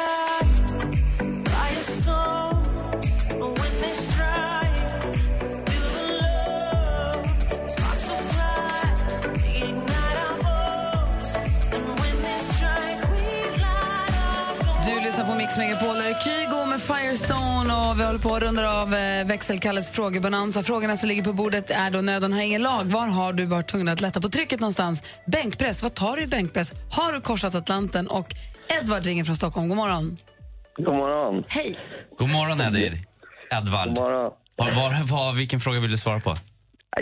lyssnar på Mix Megapol. Där är Kygo med Firestone och vi håller på att runda av eh, växelkalles frågebonanza. Frågorna som ligger på bordet är då nöden har ingen lag. Var har du varit tvungen att lätta på trycket någonstans? Bänkpress, vad tar du i bänkpress? Har du korsat Atlanten? Och Edvard ringer från Stockholm. God morgon. God morgon. Hej. God morgon, Eddie. Edvard. God morgon. Var, var, var, vilken fråga vill du svara på?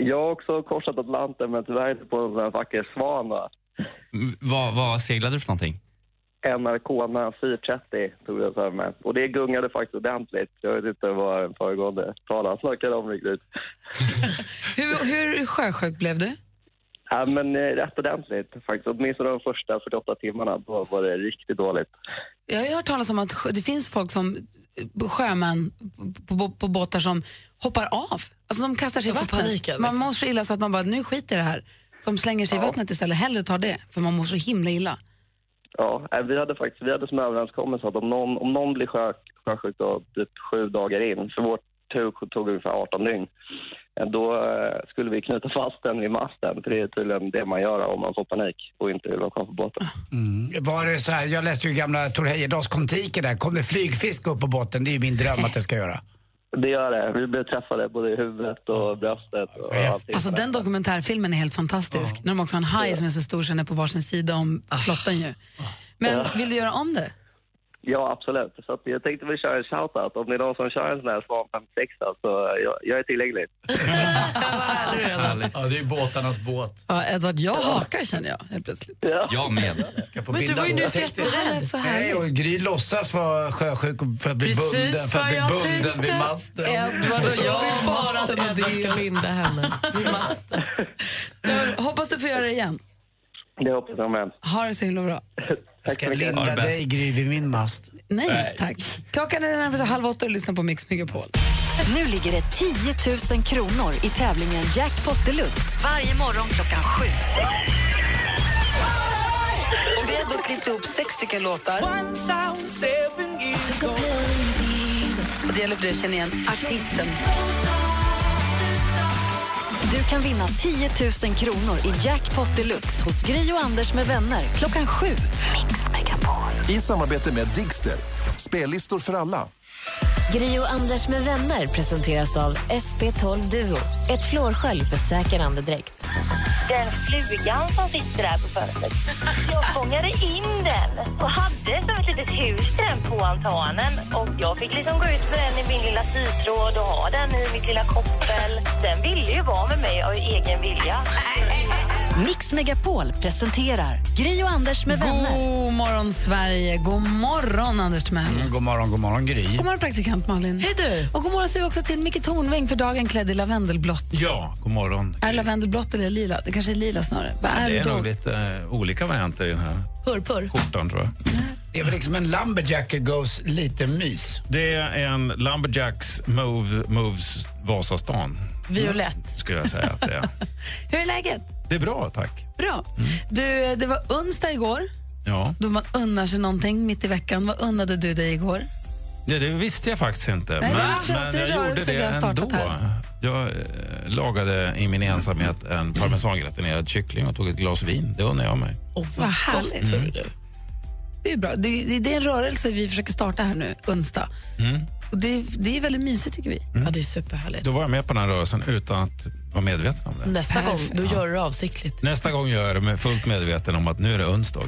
Jag har också korsat Atlanten, men tyvärr inte på en vacker svan. va. Mm, Vad, vad seglade du för någonting? En Arcona 430 tog jag för mig. Och det gungade faktiskt ordentligt. Jag vet inte vad den föregående talaren snackade om riktigt. <laughs> Hur, hur sjösjuk blev du? Ja, men eh, rätt ordentligt faktiskt. Åtminstone de första 48 timmarna, då var det riktigt dåligt. Jag har hört talas om att det finns folk som eh, sjömän på, på, på båtar som hoppar av. Alltså de kastar sig i vattnet. paniken, Man liksom. mår så illa så att man bara, nu skiter i det här. Som slänger sig i vattnet istället. Hellre tar det, för man mår så himla illa. Ja, eh, vi hade faktiskt vi hade som överenskommelse att om någon, om någon blir sjö, sjösjuk då, typ sju dagar in, för vårt tur tog ungefär 18 dygn, eh, då eh, skulle vi knyta fast den vid masten, för det är tydligen det man gör om man får panik och inte vill vara kvar på båten. Mm. Var det så här, jag läste ju gamla Tor Heyerdahls kontiker där. Kommer flygfisk upp på botten? Det är ju min dröm att det ska göra. Det gör det. Vi blev träffade både i huvudet och bröstet och allting. Alltså den dokumentärfilmen är helt fantastisk. När de också har en haj som är så stor så den är på varsin sida om flottan ju. Men Ja. vill du göra om det? Ja, absolut. Så att jag tänkte vi kör en shoutout. Om det är någon som kör en sån här Svan 56 så jag, jag är tillgänglig. <laughs> Ja, det är ju båtarnas båt. Ja, Edvard, jag hakar känner jag helt plötsligt. Jag med. Ska få Men du var ju nyss jätterädd. Så. Nej, och Gry låtsas vara sjösjuk för att bli Precis bunden, för att bli jag bunden tänkte. vid masten. Edvard och jag vill bara att Edvard ska binda henne vid masten. <laughs> Hoppas du får göra det igen. Det hoppas jag med. Ha det så himla bra. <laughs> Jag ska linda dig Gry vid min mast. Nej, tack. Klockan är närmare halv åtta och lyssnar på Mix Megapol. Nu ligger det 10 000 kronor i tävlingen Jackpot Deluxe varje morgon klockan sju. Och vi har då klippt ihop sex stycken låtar. Och det gäller för dig att känna igen artisten. Du kan vinna 10 000 kronor i Jackpot Deluxe hos Gri och Anders med vänner klockan sju. Mix Megapol. I samarbete med Digster. Spellistor för alla. Gri och Anders med vänner presenteras av SP12 Duo. Ett flårskölj för säker andedräkt. Den flugan som sitter där på fönstret. Jag fångade in den och hade som ett litet hus den på altanen. Och jag fick liksom gå ut med den i min lilla sytråd och ha den i mitt lilla koppel. Den ville ju vara med mig av egen vilja. Mix Megapol presenterar Gri och Anders med vänner. God morgon, Sverige. God morgon, Anders Timell. Mm, god morgon, god morgon Gry. God morgon, praktikant Malin. Hej du. Och god morgon säger vi också till Micke Tornving för dagen klädd i lavendelblått. Ja, god morgon. Är lavendelblått eller lila? Det kanske är lila snarare. Vad är det är då? nog lite eh, olika varianter i den här Purpur. skjortan tror jag. Det är väl liksom en lumberjack goes lite mys. Det är en Lumberjacks move, Moves Vasastan, Violett. skulle jag säga att det är. <laughs> Hur är läget? Det är bra, tack. Bra. Du, det var onsdag igår, Ja, då man unnar sig någonting mitt i veckan. Vad unnade du dig igår? det, det visste jag faktiskt inte. Nej, det känns men det jag rörelse gjorde vi det har startat ändå. här. Jag eh, lagade i min ensamhet en parmesangratinerad kyckling och tog ett glas vin. Det unnar jag mig. Oh, vad härligt. Mm. Det är bra. Det är en rörelse vi försöker starta här nu, onsdag. Mm. Och det, det är väldigt mysigt tycker vi. Ja, det är superhärligt. Då var jag med på den här rörelsen utan att vara medveten om det. Nästa gång, Perfekt. då gör du det avsiktligt. Nästa gång gör jag det med fullt medveten om att nu är det onsdag.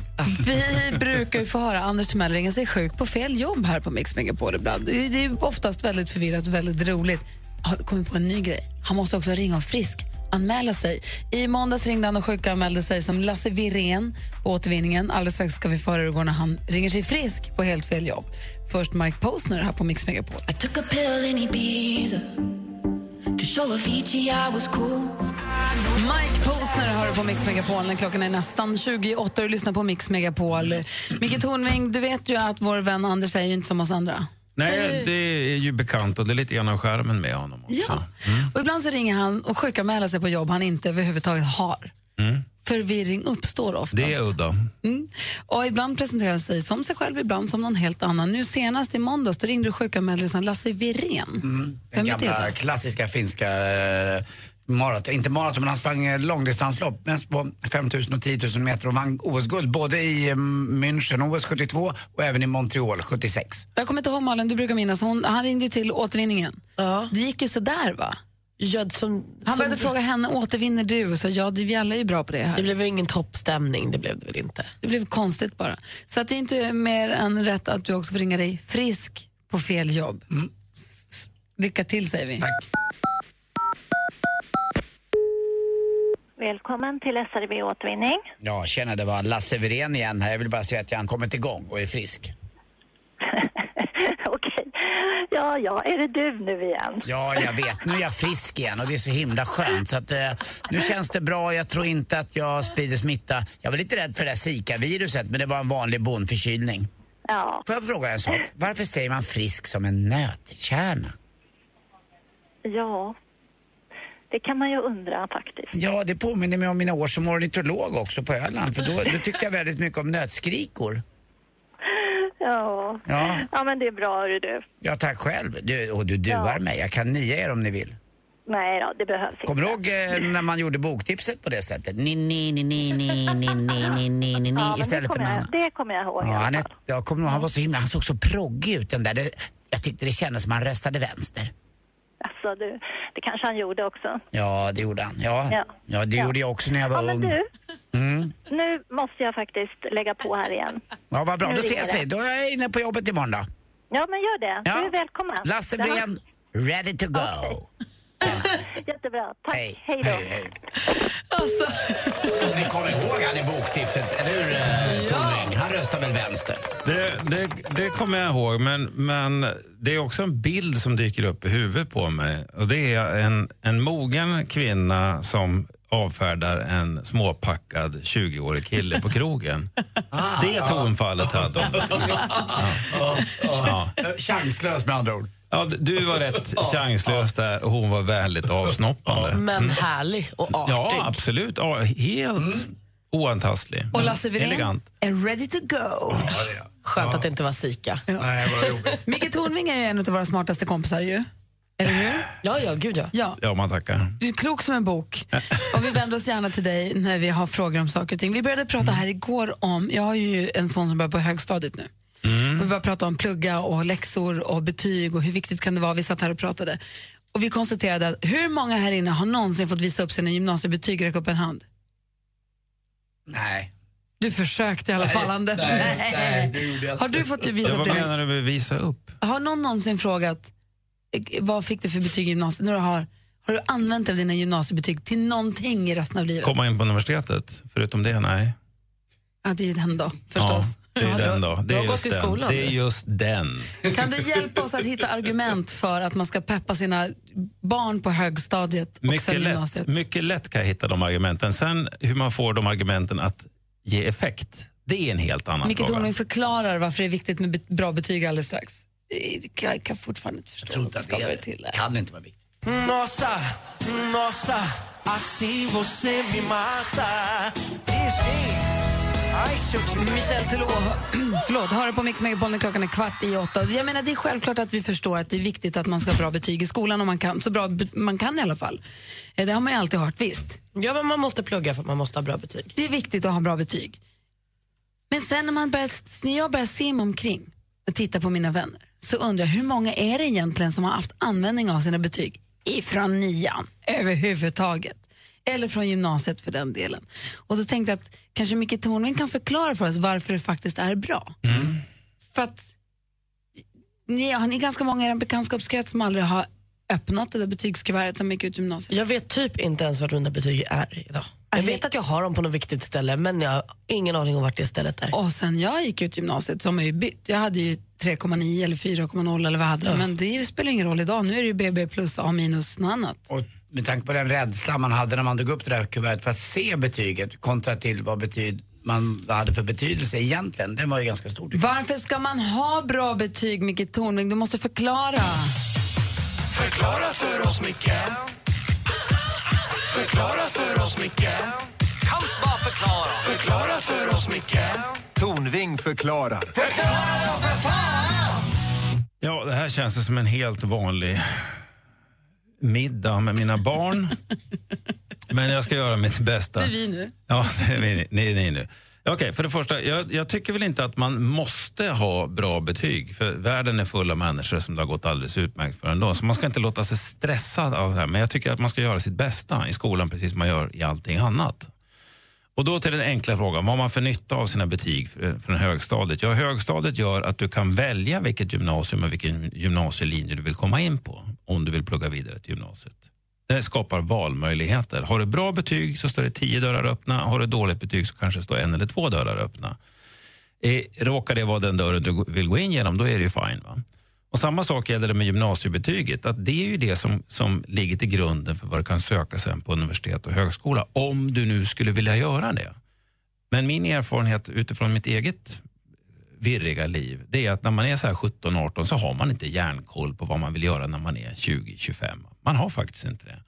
Vi brukar ju få höra Anders Timell ringa sig sjuk på fel jobb här på Mix Megapol ibland. Det är det är oftast väldigt förvirrat och väldigt roligt. Har kommit på en ny grej. Han måste också ringa och frisk anmäla sig. I måndags ringde han och sjukanmälde sig som Lasse Wirén på återvinningen. Alldeles strax ska vi få höra hur det går när han ringer sig frisk på helt fel jobb. Först Mike Posner här på Mix Megapol. I took a pill in Ibiza to show Avicii I was cool. Mike Posner hör på Mix Megapol när klockan är nästan 28 och lyssnar på Mix Megapol. Micke Tornving, du vet ju att vår vän Anders är ju inte som oss andra. Nej, det är ju bekant och det är lite grann av skärmen med honom också. Ja. Och ibland så ringer han och sjukanmäler sig på jobb han inte överhuvudtaget har. Mm. Förvirring uppstår oftast. Det är udda. Mm. Och ibland presenterar sig som sig själv, ibland som någon helt annan. Nu senast i måndags då ringde som Lasse Wirén. Den Vem är det gamla klassiska finska eh, maraton, inte maraton men han sprang eh, långdistanslopp, mest på 5000 och 10 000 meter och vann OS-guld både i eh, München, OS 72 och även i Montreal 76. Jag kommer inte ihåg Malin, du brukar minnas. Hon, han ringde ju till återvinningen. Det gick ju sådär va? Ja, som, Han började som- fråga henne, återvinner du? Och sa, ja, det- vi alla är ju bra på det här. Det blev väl ingen toppstämning, det blev det väl inte. Det blev konstigt bara. Så att det är inte mer än rätt att du också får ringa dig frisk på fel jobb. S- Lycka till säger vi. Välkommen till SRV Återvinning. Ja, tjena det var Lasse Wirén igen här. Jag vill bara säga att jag har kommit igång och är frisk. <laughs> <laughs> Okej. Ja, ja, är det du nu igen? Ja, jag vet. Nu är jag frisk igen och det är så himla skönt. Så att, eh, nu känns det bra. Jag tror inte att jag sprider smitta. Jag var lite rädd för det där Zika-viruset, men det var en vanlig bondförkylning. Ja. Får jag fråga en sak? Varför säger man frisk som en nötkärna? Ja, det kan man ju undra faktiskt. Ja, det påminner mig om mina år som ornitolog också på Öland. För då, då tyckte jag väldigt mycket om nötskrikor. Ja. Ja. ja, men det är bra, hörru du. Ja, tack själv. Du, och du duar mig. Jag kan nia er om ni vill. Nej då, det behövs Kommer du ihåg eh, när man gjorde boktipset på det sättet? Ni, ni, ni, ni, ni, ni, ni, ni, ni, ni, Ja, men det istället för jag, det kommer jag ihåg. Ja, han, är, jag kommer ihåg, han var så himla, han såg så proggig ut den där. Det, jag tyckte det kändes som han röstade vänster. Alltså, du, det kanske han gjorde också. Ja, det gjorde han. Ja, ja. Ja. det Ja. gjorde jag också när jag var Ja, men ung. du, Mm. nu måste jag faktiskt lägga på här igen. Ja, vad bra. Nu Då ses vi. Då är jag inne på jobbet imorgon då. Ja, men gör det. Ja. Du är välkommen. Lasse. Wirén, ready to go. <laughs> Jättebra. Tack. Hej. Hej då. Hej, hej. Alltså. Ni kommer ihåg han i boktipset, eller hur eh, Tornving? Han röstar väl vänster? Det, det, det kommer jag ihåg, men, men det är också en bild som dyker upp i huvudet på mig. Och Det är en, en mogen kvinna som avfärdar en småpackad 20-årig kille på krogen. <laughs> det tonfallet hade hon. <laughs> Ja. Chanslös med andra ord. Ja, du var rätt chanslös där och hon var väldigt avsnoppande. Men härlig och artig. Ja, absolut. Ja, helt oantastlig. Och Lasse Wirén Elegant. är ready to go. Skönt att det inte var. Nej, vad roligt. <laughs> Micke Tornving är en av våra smartaste kompisar ju. Eller hur? Ja, ja, gud ja. Ja. Ja, man tackar. Du är klok som en bok. Och vi vänder oss gärna till dig när vi har frågor om saker och ting. Vi började prata här igår om, jag har ju en son som börjar på högstadiet nu. Och vi började prata om plugga och läxor och betyg och hur viktigt kan det vara. Vi satt här och pratade. Och vi konstaterade att hur många här inne har någonsin fått visa upp sina gymnasiebetyg? Räck upp en hand. Nej. Du försökte i alla fall, Anders. nej, nej, det gjorde jag Har inte. du fått visa upp vad menar du med visa upp? Har någon någonsin frågat vad fick du för betyg i gymnasiet? När du har, har du använt av dina gymnasiebetyg till någonting i resten av livet? Komma in på universitetet? Förutom det, nej. Ja, det är ju den då, förstås. Ja, det är <laughs> Ja, den då. Det är just den. skolan Det är just den. Kan du hjälpa oss att hitta argument för att man ska peppa sina barn på högstadiet och sen Mycket lätt, gymnasiet? mycket lätt kan jag hitta de argumenten. Sen hur man får de argumenten att ge effekt, det är en helt annan Micke fråga. Tornving förklarar varför det är viktigt med bra betyg alldeles strax. Jag kan, kan fortfarande inte förstå. Jag tror inte att det till. Kan inte vara viktigt. Nossa, nossa, assim você me mata. Te Michel Teló, förlåt, hör på Mix Megapol när klockan är kvart i åtta. Jag menar, det är självklart att vi förstår att det är viktigt att man ska ha bra betyg i skolan, om man kan, så bra man kan i alla fall. Eh, Det har man ju alltid hört, visst. Ja, men man måste plugga för att man måste ha bra betyg. Det är viktigt att ha bra betyg. Men sen när, man börjar, när jag börjar se mig omkring och titta på mina vänner så undrar jag hur många är det egentligen som har haft användning av sina betyg ifrån nian överhuvudtaget. Eller från gymnasiet för den delen. Och då tänkte jag att kanske Micke Tornving kan förklara för oss varför det faktiskt är bra. För att ni, har ni ganska många i er bekantskapskrets som aldrig har öppnat det där betygskuvertet som gick ut gymnasiet? Jag vet typ inte ens vart mina betyg är idag. Jag vet att jag har dem på något viktigt ställe men jag har ingen aning om vart det stället är. Och sen jag gick ut gymnasiet så har man ju bytt. Jag hade ju 3,9 eller 4,0 eller vad hade jag. Men det spelar ingen roll idag. Nu är det ju BB plus, A minus, något annat. Och med tanke på den rädsla man hade när man drog upp det där kuvertet för att se betyget kontra till vad betyd, man hade för betydelse egentligen, den var ju ganska stor. Varför ska man ha bra betyg, Micke Tornving? Du måste förklara. Förklara för oss, Micke. Förklara för oss, Micke. Kan bara förklara. Förklara för oss, Micke. Tornving förklarar. Ja, det här känns som en helt vanlig middag med mina barn. <laughs> Men jag ska göra mitt bästa. Det är vi nu. Ja, det är ni, ni, ni nu. Okej, för det första, jag, jag tycker väl inte att man måste ha bra betyg. För världen är full av människor som det har gått alldeles utmärkt för ändå. Så man ska inte låta sig stressad av det här. Men jag tycker att man ska göra sitt bästa i skolan precis som man gör i allting annat. Och då till den enkla frågan, vad har man för nytta av sina betyg från högstadiet? Ja, högstadiet gör att du kan välja vilket gymnasium och vilken gymnasielinje du vill komma in på om du vill plugga vidare till gymnasiet. Det skapar valmöjligheter. Har du bra betyg så står det tio dörrar öppna. Har du dåligt betyg så kanske det står en eller två dörrar öppna. Råkar det vara den dörren du vill gå in genom, då är det ju fine. Va? Och Samma sak gäller det med gymnasiebetyget. Att det är ju det som, som ligger till grunden för vad du kan söka sen på universitet och högskola. Om du nu skulle vilja göra det. Men min erfarenhet utifrån mitt eget virriga liv, det är att när man är så här 17-18 så har man inte järnkoll på vad man vill göra när man är 20-25. Man har faktiskt inte det.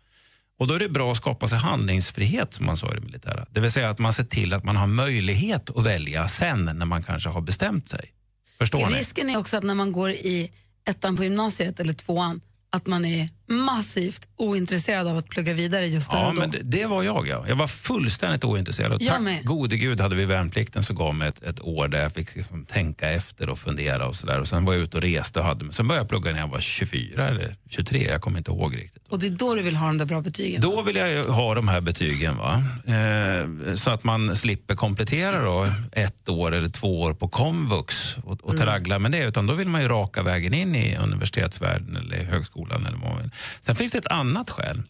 Och då är det bra att skapa sig handlingsfrihet som man sa i det militära. Det vill säga att man ser till att man har möjlighet att välja sen när man kanske har bestämt sig. Förstår ni? Risken är också att när man går i ettan på gymnasiet eller tvåan att man är massivt ointresserad av att plugga vidare just där Ja, och då. men det, det var jag. Ja. Jag var fullständigt ointresserad. Och Jag tack med. gode gud hade vi värnplikten som gav mig ett, ett år där jag fick liksom tänka efter och fundera och sådär. Sen var jag ute och reste och hade Sen började jag plugga när jag var 24 eller 23, jag kommer inte ihåg riktigt. Och det är då du vill ha de där bra betygen. Då vill jag ju ha de här betygen. Va? Eh, så att man slipper komplettera då ett år eller två år på komvux och, och traggla med det. Utan då vill man ju raka vägen in i universitetsvärlden eller högskolan. Eller vad man vill. Sen finns det ett annat skäl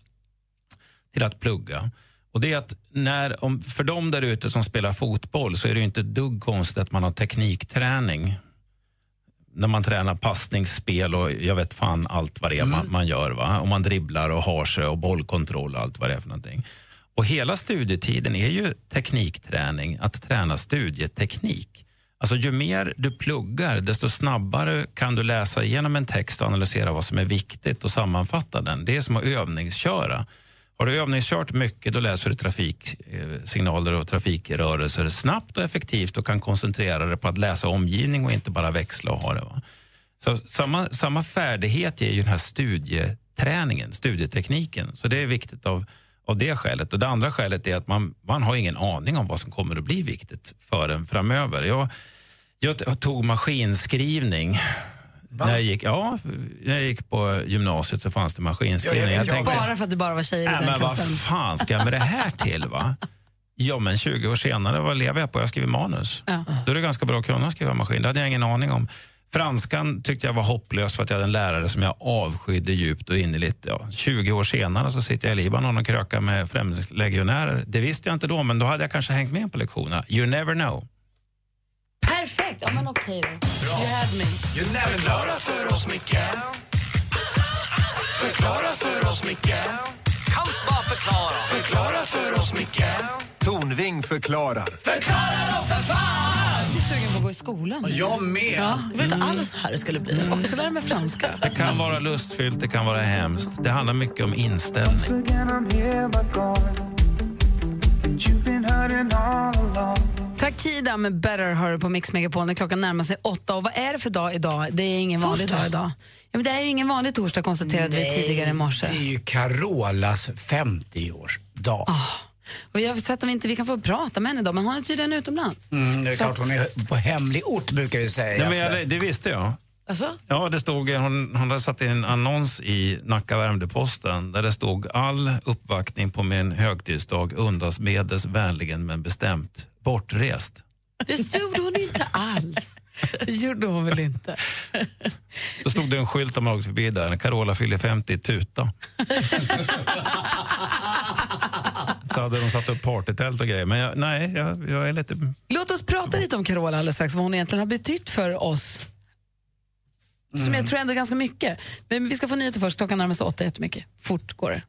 till att plugga. Och det är att när, om, för de där ute som spelar fotboll så är det ju inte ett dugg konstigt att man har teknikträning. När man tränar passningsspel och jag vet fan allt vad det är man, man gör. Va? Och man dribblar och har sig och bollkontroll och allt vad det är för någonting. Och hela studietiden är ju teknikträning, att träna studieteknik. Alltså ju mer du pluggar, desto snabbare kan du läsa igenom en text och analysera vad som är viktigt och sammanfatta den. Det är som att övningsköra. Har du övningskört mycket, då läser du trafiksignaler och trafikrörelser snabbt och effektivt och kan koncentrera dig på att läsa omgivning och inte bara växla och ha det. Va? Så samma, samma färdighet ger ju den här studieträningen, studietekniken. Så det är viktigt av, av det skälet. Och det andra skälet är att man, man har ingen aning om vad som kommer att bli viktigt för en framöver. Jag, jag tog maskinskrivning. När jag, gick, ja, när jag gick på gymnasiet så fanns det maskinskrivning. Ja, Jag tänkte, Bara för att du bara var tjejer i den men vad klassen. fan ska jag med det här till? va? Ja, men 20 år senare, vad lever jag på? Jag skriver manus. Ja. Då är det ganska bra att kunna skriva maskin. Det hade jag ingen aning om. Franskan tyckte jag var hopplös för att jag hade en lärare som jag avskydde djupt och innerligt. Ja, 20 år senare så sitter jag i Libanon och krökar med främlingslegionärer. Det visste jag inte då, men då hade jag kanske hängt med på lektionerna. You never know. Perfekt! Ja, men okej då. You had me. You never Förklara för oss, Micke Förklara för oss, Micke Kan bara förklara. Förklara för oss, förklarar. Förklara då för fan! Jag är sugen på att gå i skolan. Jag med. Ja. Det var inte alls så här det skulle bli. Och så lära mig franska. Det kan vara lustfyllt, det kan vara hemskt. Det handlar mycket om inställning. Takida med Better hör du på Mix Megapol när klockan närmar sig åtta. Och vad är det för dag idag? Det är ingen vanlig Torsdag. dag idag. Ja, men det är ju ingen vanlig torsdag konstaterade vi tidigare i morse. Det är ju Carolas 50-årsdag. Och jag har sett om inte vi kan få prata med henne idag, men hon är tydligen utomlands. Mm, det är Så klart att- hon är på hemlig ort brukar vi säga. Nej, men jag, det visste jag. Alltså? Ja, det stod, hon, hon hade satt in en annons i Nacka Värmdö-Posten där det stod all uppvaktning på min högtidsdag undas medes vänligen men bestämt bortrest. Det gjorde hon inte alls. Det gjorde hon väl inte? Så stod det en skylt där man åkte förbi där, Carola fyller 50, tuta. <laughs> Så hade de satt upp partytält och grejer. Men jag, nej, jag, jag är lite... Låt oss prata lite om Carola alldeles strax, vad hon egentligen har betytt för oss. Som jag tror ändå är ganska mycket. Men vi ska få nyheter först, klockan närmar sig åtta jättemycket. Fort går det.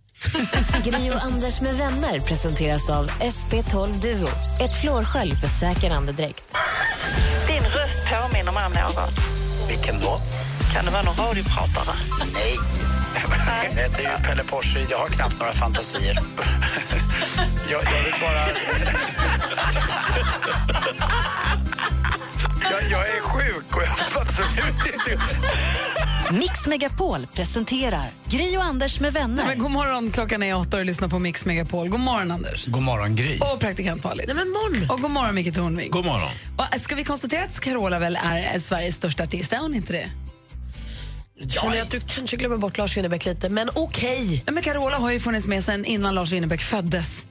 <laughs> Gri och Anders med vänner presenteras av SP12 Duo. Ett flårskölj för säker andedräkt. Din röst påminner mig om något. Vilken då? Kan det vara någon radiopratare? Nej. Jag heter ju Pelle Porschyd, jag har knappt några fantasier. Jag, jag vill bara... Jag, jag är sjuk och jag vill absolut inte... Mix Megapol presenterar Gri och Anders med vänner. Nej, men god morgon, klockan är åtta och du lyssnar på Mix Megapol. God morgon Anders. God morgon Gry. Och praktikant Malin. Nej, men morgon. Och god morgon Micke Tornving. God morgon. Och äh, ska vi konstatera att Carola väl är Sveriges största artist? Är hon inte det? Känner jag att du kanske glömmer bort Lars Winnerbäck lite, men okej. Ja, men Carola har ju funnits med sen innan Lars Winnerbäck föddes.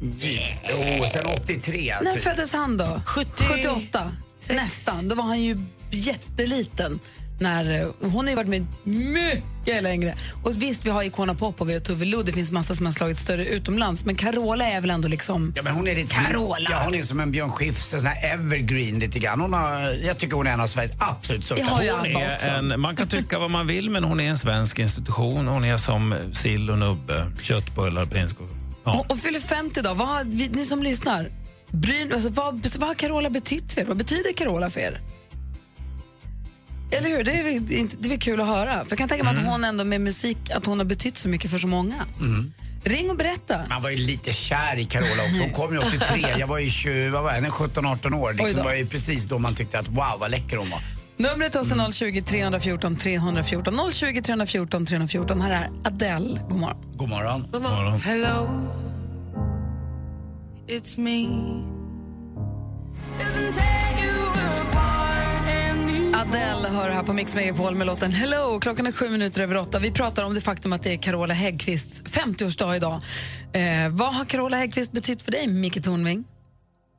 Jo, sen 83. När typ. föddes han då? 78? Nästan. Då var han ju jätteliten. När, eh, hon har ju varit med mycket längre. Och visst, vi har Icona Pop och vi har Tove Lo. Det finns massa som har slagit större utomlands. Men Carola är väl ändå liksom... Ja, men hon är lite Carola. Ja, hon är som en Björn Skifs, en sån här evergreen lite grann. Hon har, jag tycker hon är en av Sveriges absolut största. Hon är. En, man kan tycka vad man vill, men hon är en svensk institution. Hon är som sill och nubbe, köttbullar, prinskorv. Ja. Och, och fyller 50 idag. Vad ni som lyssnar, bryn, alltså, vad, vad har Carola betytt för er? Vad betyder Carola för er? Eller hur? Det är, väl inte- det är väl kul att höra. För jag kan tänka mig att hon ändå med musik att hon har betytt så mycket för så många. Mm. Ring och berätta. Man var ju lite kär i Carola också. Hon kom ju 83. <laughs> Jag var ju 20, vad var jag, 17-18 år. Oj Liksom var ju precis då man tyckte att wow vad läcker hon var. Numret till oss är 020 314 314. 020 314 314. Här är Adele. God morgon. God morgon. God morgon. Hello, it's me. Adele hör här på Mix Megapol med låten Hello. Klockan är sju minuter över åtta. Vi pratar om det faktum att det är Carola Häggkvists 50-årsdag idag. Eh, vad har Carola Häggkvist betytt för dig, Micke Tornving?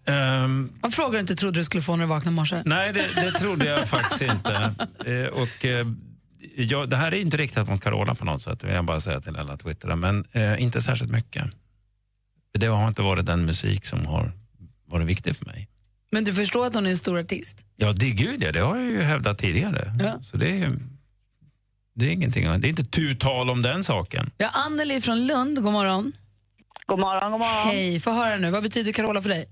Ehm, Vad frågar du inte trodde du skulle få när du vaknade i morse? nej, det, det trodde jag faktiskt inte. Eh, och, eh, jag, det här är inte riktat mot Carola på något sätt, vill jag bara säga till alla twittrare, men eh, inte särskilt mycket. Det har inte varit den musik som har varit viktig för mig. Men du förstår att hon är en stor artist? Ja, det gud ja, det har jag ju hävdat tidigare. Ja. Så det är, det är ingenting, det är inte tu tal om den saken. Ja, Anneli från Lund, god morgon. God morgon, god morgon. Hej, få höra nu. Vad betyder Carola för dig?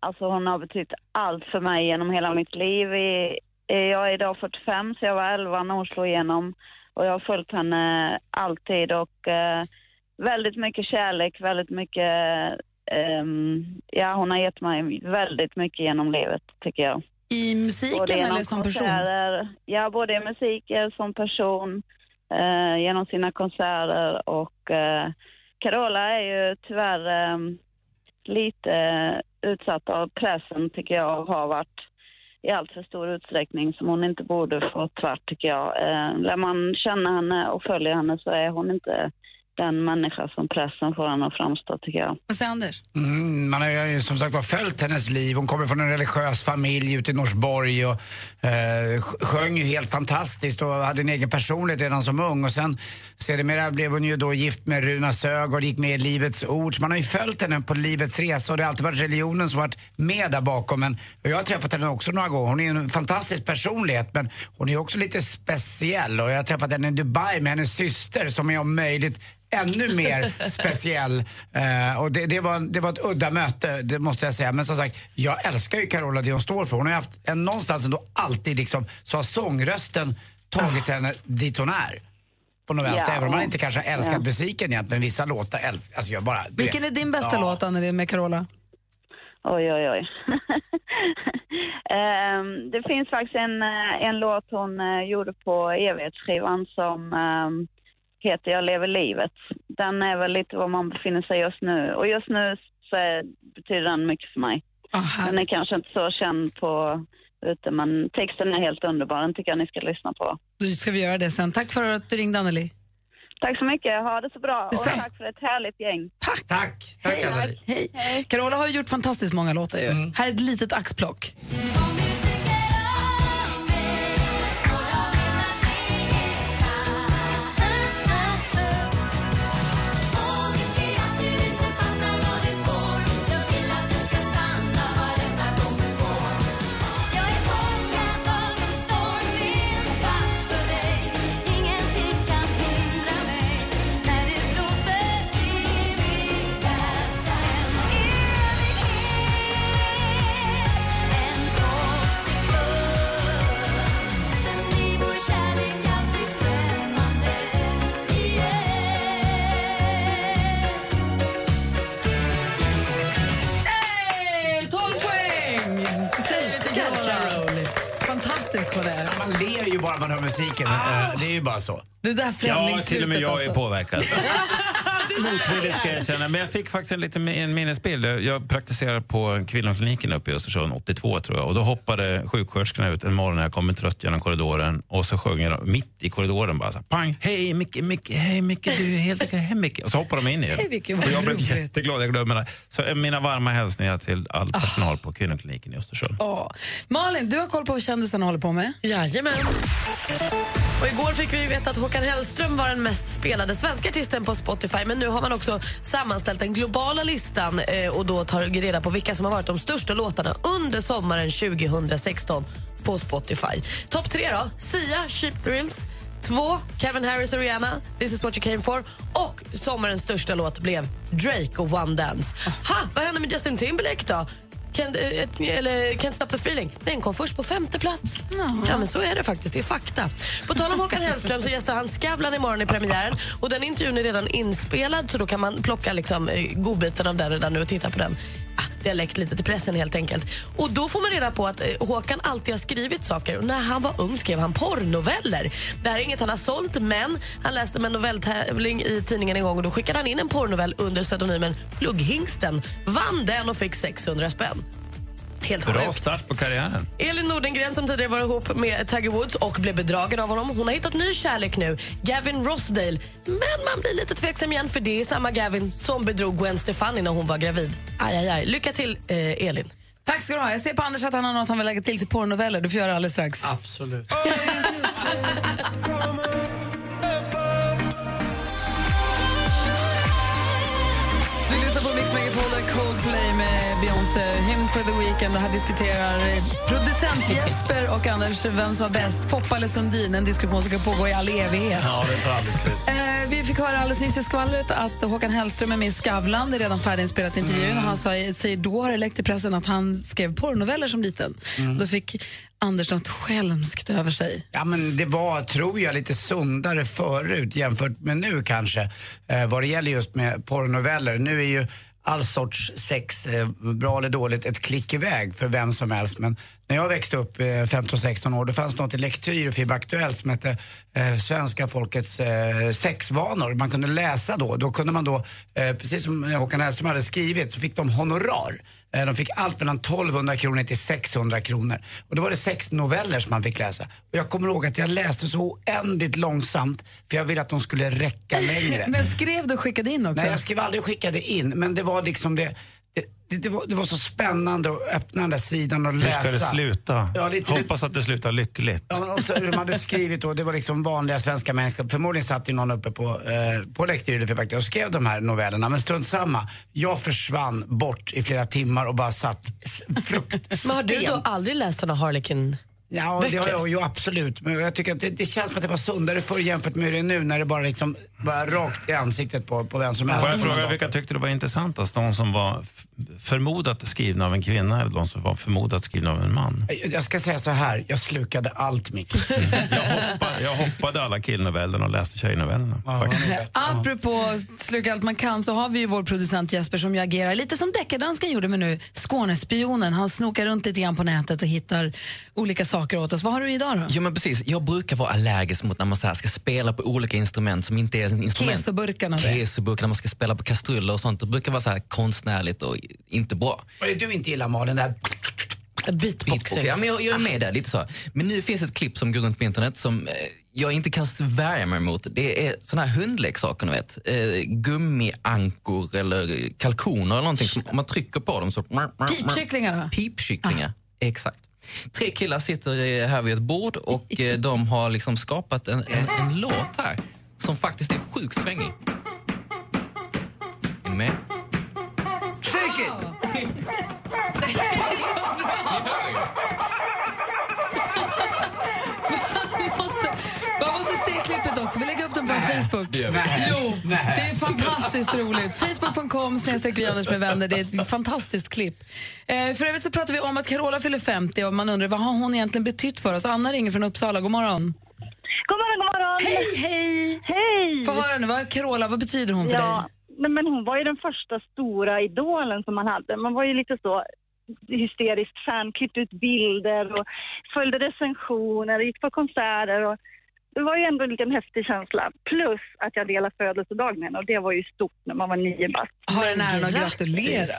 Alltså hon har betytt allt för mig genom hela mitt liv. Eh, jag är idag 45 så jag var 11 när hon slog igenom. Och jag har följt henne alltid och eh, väldigt mycket kärlek, väldigt mycket... ehm, ja, hon har gett mig väldigt mycket genom livet tycker jag. I musiken Både eller som person? Ja, både i musiken, som person, eh, genom sina konserter och eh, Carola är ju tyvärr eh, lite utsatt av pressen tycker jag och har varit i allt för stor utsträckning som hon inte borde få tvärt tycker jag. Eh, lär man känna henne och följer henne så är hon inte den människa som pressen får henne att framstå tycker jag. Vad säger Anders? Mm, man har ju som sagt var följt hennes liv. Hon kommer från en religiös familj ute i Norsborg och eh, sj- sjöng ju helt fantastiskt och hade en egen personlighet redan som ung. Och sen sedermera blev hon ju då gift med Runa Sögaard, gick med i Livets Ord. Så man har ju följt henne på livets resa och det har alltid varit religionen som varit med där bakom. Men och jag har träffat henne också några gånger. Hon är ju en fantastisk personlighet men hon är också lite speciell. Och jag har träffat henne i Dubai med hennes syster som är om möjligt ännu mer speciell. Eh, och det, det, var, det var ett udda möte, det måste jag säga. Men som sagt, jag älskar ju Carola, det hon står för. Hon har haft en, någonstans ändå alltid liksom, så har sångrösten tagit henne dit hon är. På något vänster, Ja. även om man inte kanske har älskat Ja. musiken egentligen. Vissa låtar älskar, alltså jag bara... Vilken är din bästa Ja. låt, Anneli, med Carola? Oj, oj, oj. <laughs> Ehm, det finns faktiskt en, eh, en låt hon eh, gjorde på evighetsskivan som ehm, heter Jag lever livet. Den är väl lite var man befinner sig just nu. Och just nu så är, betyder den mycket för mig. den är kanske inte så känd på ute, men texten är helt underbar. Den tycker jag ni ska lyssna på. Då ska vi göra det sen. Tack för att du ringde, Anneli. Tack så mycket. Ha det så bra. Och tack för ett härligt gäng. Tack. Tack. Hej. Hej. Carola har gjort fantastiskt många låtar ju. Här är ett litet axplock. Evighet, musiken. Eh, Det är ju bara så. Det där Ja, till och med jag är alltså. påverkad. <laughs> Motvilligt ska jag <laughs> erkänna. Men jag fick faktiskt en liten en minnesbild. Jag- praktiserar på kvinnokliniken uppe i Östersund 82 tror jag. Och då hoppade sjuksköterskorna ut en morgon när jag kom trött genom korridoren och så sjunger de mitt i korridoren bara så här, pang, hej Micke, Micke, hej Micke, du är helt okej, hej Micke. Och så hoppar de in igen. Hej, Micke, vad och jag blev roligt. jätteglad, jag glömmer det. Så eh, mina varma hälsningar till all personal på kvinnokliniken i Östersund. Åh. Malin, du har koll på vad kändisarna håller på med? Jajamän. Och igår fick vi veta att Håkan Hellström var den mest spelade svenska artisten på Spotify. Men nu har man också sammanställt den globala listan eh, och då tagit reda på vilka som har varit de största låtarna under sommaren 2016 på Spotify. Topp tre då. Sia, Cheap Thrills. Två, Calvin Harris och Rihanna, This is what you came for. Och sommarens största låt blev Drake och One Dance. Ha, vad hände med Justin Timberlake då? Can't, eh, eller Can't stop the feeling. Den kom först på femte plats. Ja, men så är det faktiskt. Det är fakta. På tal om Håkan Hellström så gästar han Skavlan imorgon i premiären. Och den intervjun är redan inspelad så då kan man plocka liksom, eh, godbiten av den redan nu och titta på den. Ah, det har läckt lite till pressen helt enkelt. Och då får man reda på att eh, Håkan alltid har skrivit saker. Och när han var ung skrev han porrnoveller. Det här är inget han har sålt men han läste med en novelltävling i tidningen en gång och då skickade han in en porrnovell under pseudonymen Plugghingsten. Vann den och fick 600 spänn. Helt Bra sjukt. start på karriären. Elin Nordengren som tidigare var ihop med Tiger Woods och blev bedragen av honom. Hon har hittat ny kärlek nu, Gavin Rossdale. Men man blir lite tveksam igen för det är samma Gavin som bedrog Gwen Stefani när hon var gravid. Aj, aj, aj. Lycka till, eh, Elin. Tack ska du ha. Jag ser på Anders att han har något han vill lägga till till porrnoveller. Du får göra det alldeles strax. Absolut. <laughs> Coldplay med Beyoncé, Hymn for the Weekend. Och här diskuterar producent Jesper och Anders vem som var bäst, Foppa eller Sundin. En diskussion som kan pågå i all evighet. Ja, det tar aldrig slut. Eh, vi fick höra alldeles nyss i skvallret att Håkan Hellström är med i Skavlan. Det är redan färdiginspelat intervjun. Mm. Han sa, säger då har det läckt i pressen att han skrev porrnoveller som liten. Mm. Då fick Anders något skälmskt över sig. Ja men det var, tror jag, lite sundare förut jämfört med nu kanske. Eh, vad det gäller just med porrnoveller. Nu är ju all sorts sex, eh, bra eller dåligt, ett klick iväg för vem som helst. Men när jag växte upp eh, 15-16 år, då fanns något i Lektyr och FIB Aktuellt som hette eh, Svenska folkets sexvanor. Man kunde läsa då. Då kunde man då, precis som Håkan Hellström hade skrivit, så fick de honorar. Eh, De fick allt mellan 1200 kronor till 600 kronor. Och då var det sex noveller som man fick läsa. Och jag kommer ihåg att jag läste så oändligt långsamt för jag ville att de skulle räcka längre. <laughs> Men skrev du och skickade in också? Nej, jag skrev aldrig och skickade in. Men det var liksom det, det, det, var, det var så spännande att öppna den där sidan och Hur läsa. ska det sluta? Ja, lite, Hoppas att det slutar lyckligt. Ja, men och så, de hade skrivit då, det var liksom vanliga svenska människor. Förmodligen satt ju någon uppe på, eh, på Lektyr för Bakter och skrev de här novellerna. Men strunt samma. Jag försvann bort i flera timmar och bara satt frukt <laughs> Men har du då aldrig läst såna Harlequin Ja, det har jag ju absolut. Men jag tycker att det, det känns som att det var sundare förr jämfört med hur det är nu när det bara liksom bara rakt i ansiktet på, på vem som helst. Får jag fråga vilka tyckte du var intressantast? De som var förmodat skrivna av en kvinna eller de som var förmodat skrivna av en man? Jag- Jag ska säga så här, jag slukade allt Micke. <laughs> Jag hoppade alla killnovellerna och läste tjejnovellerna. faktiskt. Apropå sluka allt man kan så har vi ju vår producent Jesper som ju agerar lite som deckardansken gjorde med nu Skånespionen. Han snokar runt lite grann på nätet och hittar olika saker åt oss. Vad har du idag då? Ja men precis, jag brukar vara allergisk mot när man så här ska spela på olika instrument som inte är instrument. Kesoburkarna och det. Kesoburkar, när man ska spela på kastruller och sånt. Det brukar vara så här konstnärligt och inte bra. Vad är det du inte gillar Malin? Där? Beatboxing. Ja, men jag, jag är med där, lite så. Men nu finns ett klipp som går runt på internet som eh, jag inte kan värja mig mot. Det är såna här hundleksaker, ni vet. Eh, gummiankor eller kalkoner eller någonting. Som, om man trycker på dem så... Pipkycklingar? Pipkycklingar, exakt. Tre killar sitter eh, här vid ett bord och eh, de har liksom skapat en, en, en låt här som faktiskt är sjukt svängig. Är ni med? Shake it! Också. Vi lägger upp den på Facebook. det. Jo, det är fantastiskt roligt. Facebook.com snedstreck Anders med vänner. Det är ett fantastiskt klipp. Eh, för övrigt så pratar vi om att Carola fyller 50 och man undrar vad har hon egentligen betytt för oss. Anna ringer från Uppsala. God morgon. God morgon, god morgon. Hej, hej. Hej. Få höra nu, vad, Carola, vad betyder hon för ja, dig? Nej, men hon var ju den första stora idolen som man hade. Man var ju lite så hysteriskt fan, klippte ut bilder och följde recensioner, gick på konserter och det var ju ändå en liten häftig känsla. Plus att jag delade födelsedag med henne och det var ju stort när man var nio bast. Har den äran att gratulera.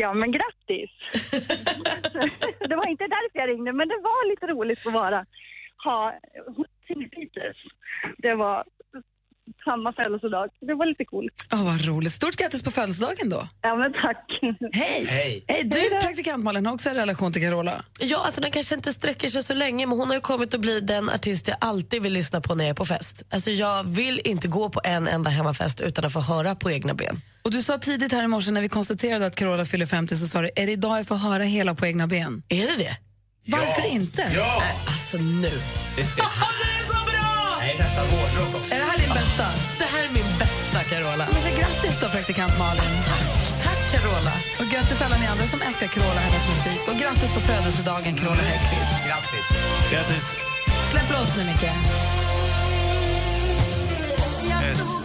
Ja, men grattis! <laughs> det var inte därför jag ringde, men det var lite roligt att vara, ha Peters. Det var samma födelsedag. Det var lite coolt. Åh, vad roligt. Stort grattis på födelsedagen då. Ja, men tack. Hej! Hej. Hej, du praktikant Malin har också en relation till Carola. Ja, alltså den kanske inte sträcker sig så länge men hon har ju kommit att bli den artist jag alltid vill lyssna på när jag är på fest. Alltså jag vill inte gå på en enda hemmafest utan att få höra på egna ben. Och du sa tidigt här i morse när vi konstaterade att Carola fyller 50 så sa du, är det idag jag får höra hela på egna ben? Är det det? Varför inte? Ja! Nej, alltså nu. <laughs> det är så bra! Nästa vårdrock också. Är det här din bästa? Det här är min bästa Carola. Men så grattis då, praktikant Malin. Tack Carola. Och grattis alla ni andra som älskar Carola hennes musik. Och grattis på födelsedagen, Carola Häggkvist. Grattis. Grattis. Släpp loss nu, Micke. Alltså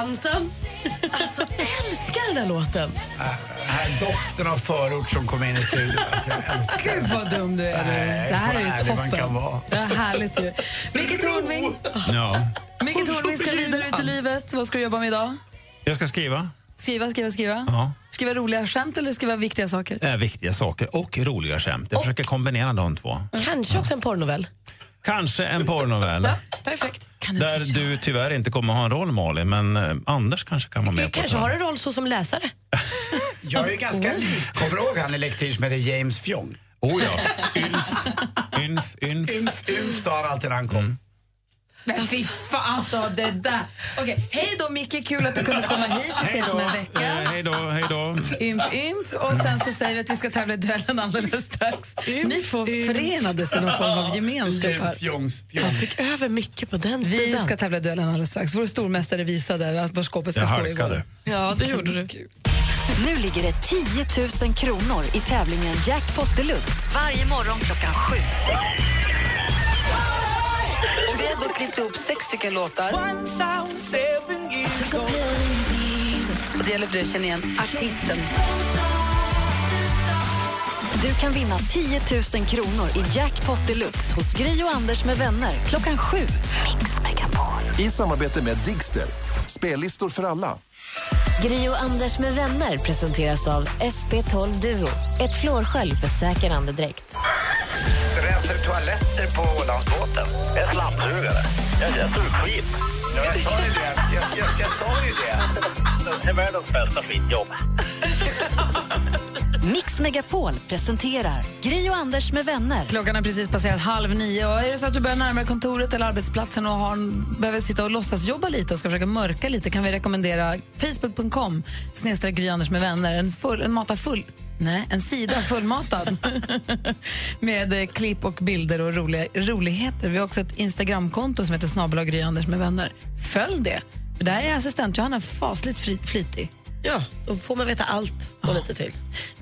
rodansen. <laughs> Alltså älskar den här låten. Äh, här doften av förort som kom in i studion. Alltså, jag <laughs> Gud vad dum du är. Nej, du. Det här är ju ärlig man kan toppen. vara. Det är härligt ju. Micke Tornving, Ja. Micke Tornving ska vidare ut i livet. Vad ska du jobba med idag? Jag ska skriva. Skriva, skriva, skriva. Ja. Skriva roliga skämt eller skriva viktiga saker? Är viktiga saker och roliga skämt. Jag försöker kombinera de två. Kanske också en porrnovell. Kanske en porrnovell. Perfekt. Där du tyvärr inte kommer ha en roll Malin, men eh, Anders kanske kan vara med Jag på kanske har en roll så som läsare. <laughs> Jag är ju ganska lik. Kommer du ihåg han i lektyr som heter James Fjong? Oh ja. <laughs> Ynf, ynf, ynf. Ymf, ymf sa han alltid när han kom. Men fy fan alltså, det där. Okej, hej då Micke, kul att du kunde komma hit. Vi ses om en Eh, vecka. hej då, hej då. Ymf, ymf. Och sen så säger vi att vi ska tävla i duellen alldeles strax. Ni två förenades i någon form av gemenskap här. Fjongs Jag Fjong. fick över mycket på den Vi sidan. ska tävla i duellen alldeles strax. Vår stormästare visade att var skåpet ska Jag stå halkade. igår. Ja, det gjorde du. Nu ligger det 10 000 kronor i tävlingen Jackpot Deluxe varje morgon klockan sju. Klippt ihop sex stycken låtar. Och det gäller för dig att känna igen artisten. Du kan vinna 10 000 kronor i Jackpot Deluxe hos Gri och Anders med vänner klockan sju. Mix Megapol. I samarbete med Digster. Spellistor för alla. Gri och Anders med vänner presenteras av SP12 Duo. Ett flårskölj för säker andedräkt. Rensar du toaletter på Ålandsbåten? En slamsugare. Jag, jag tog skit. Ja, jag sa ju det. Jag, jag, jag sa ju det. Det är världens bästa skitjobb. Mix Megapol presenterar Gri och Anders med vänner. Klockan har precis passerat halv nio. Och är det så att du börjar närma dig kontoret eller arbetsplatsen och har, behöver sitta och låtsas jobba lite och ska försöka mörka lite kan vi rekommendera facebook.com snedstreck Gry Anders med vänner. En, full, en mata full Nej, en sida fullmatad <laughs> med eh, klipp och bilder och roliga, roligheter. Vi har också ett Instagramkonto som heter snabel Gry Anders med vänner. Följ det. För där är assistent Johanna fasligt flitig. Ja, då får man veta allt och lite till.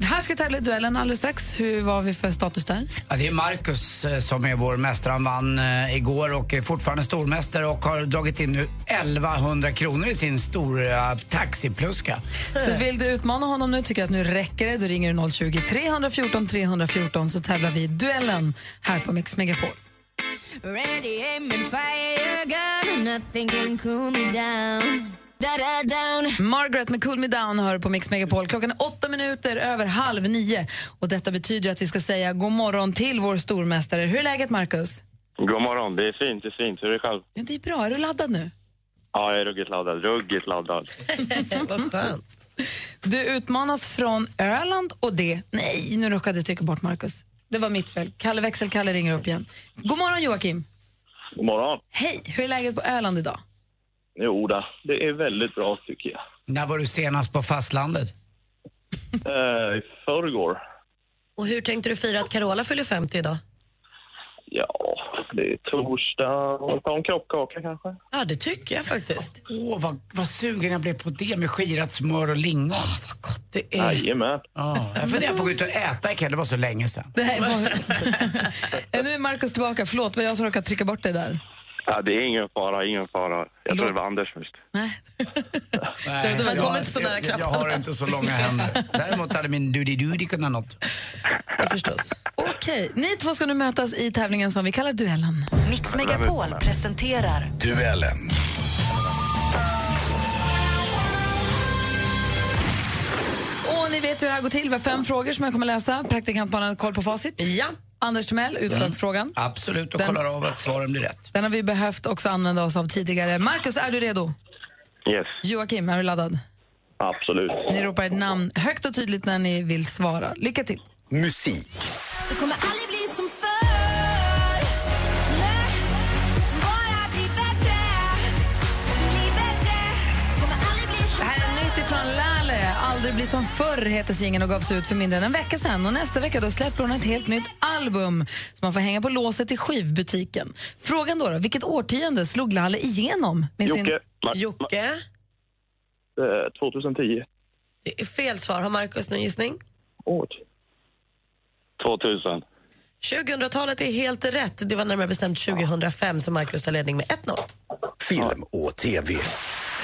Här ska vi tävla i duellen alldeles strax. Hur var vi för status där? Ja, det är Marcus eh, som är vår mästare. Han vann eh, igår och är fortfarande stormästare och har dragit in nu 1100 kronor i sin stora taxipluska. Så vill du utmana honom nu, tycker att nu räcker det, då ringer du 020 314 314 så tävlar vi i duellen här på Mix Megapol. Ready, aim and fire gun. Nothing can cool me down. Margaret med Cool Me Down hör på Mix Megapol. Klockan är åtta minuter över halv nio. Och detta betyder att vi ska säga god morgon till vår stormästare. Hur är läget, Marcus? God morgon, det är fint, det är fint. Hur är det själv? Ja, det är bra. Är du laddad nu? Ja, jag är ruggigt laddad, ruggigt laddad. <laughs> Vad skönt. Du utmanas från Öland och det... Nej, nu råkade jag trycka bort Marcus. Det var mitt fel. Kalle Växelkalle ringer upp igen. God morgon, Joakim. God morgon. Hej, hur är läget på Öland idag? Jo, då, det är väldigt bra tycker jag. När var du senast på fastlandet? Eh, I förrgår. Och hur tänkte du fira att Carola fyller 50 idag? Ja, det är torsdag. Ta en kroppkaka kanske. Ja, det tycker jag faktiskt. Åh, vad, vad sugen jag blev på det med skirat smör och lingon. vad gott det är. Jajamän. Ja, jag funderar på att gå ut och äta ikväll, det var så länge sedan. Det här var... nu är Markus tillbaka. Förlåt, var jag som råkade trycka bort dig där. Ja, det är ingen fara, ingen fara. Jag tror det var Anders först. Nej, det var- jag, inte så nära jag, jag har inte så långa händer. Däremot hade min doody-doody kunnat något. förstås. Okej, ni två ska nu mötas i tävlingen som vi kallar Duellen. Mix Megapol presenterar Duellen. Och ni vet hur det här går till. Vi har fem frågor som jag kommer läsa. Praktikantmannen har koll på facit. Ja. Anders Timell, utslagsfrågan. Absolut, och Den- kollar av att svaren blir rätt. Den har vi behövt också använda oss av tidigare. Markus, är du redo? Yes, Joakim, är du laddad? absolut. Ni ropar ett namn högt och tydligt när ni vill svara. Lycka till. Musik. Aldrig bli som förr heter singeln och gavs ut för mindre än en vecka sedan. Och nästa vecka då släpper hon ett helt nytt album som man får hänga på låset i skivbutiken. Frågan då, då vilket årtionde slog Lale igenom? Med sin... Jocke. Ma- Jocke, Eh, 2010. det är fel svar. Har Markus någon gissning? År. 2000. 2000-talet är helt rätt. Det var närmare bestämt 2005 som Markus tar ledning med 1-0. Film och TV.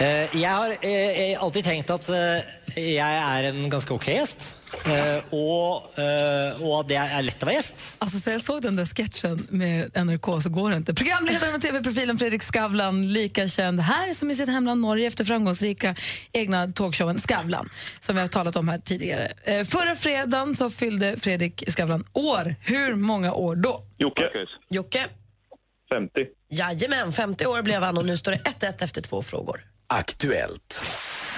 Eh, Jeg har eh, alltid tenkt at eh, jeg er en ganske ok gjest. Eh, eh, og at det er lett å være gjest. Alltså, så jag såg den där sketchen med NRK så går det inte. Programledaren och tv-profilen Fredrik Skavlan, lika känd här som i sitt hemland Norge efter framgångsrika egna talkshowen Skavlan, som vi har talat om här tidigare. Eh, förra fredagen så fyllde Fredrik Skavlan år. Hur många år då? Jocke. Jocke, 50. jajamän, 50 år blev han och nu står det 1-1 efter två frågor. Aktuellt.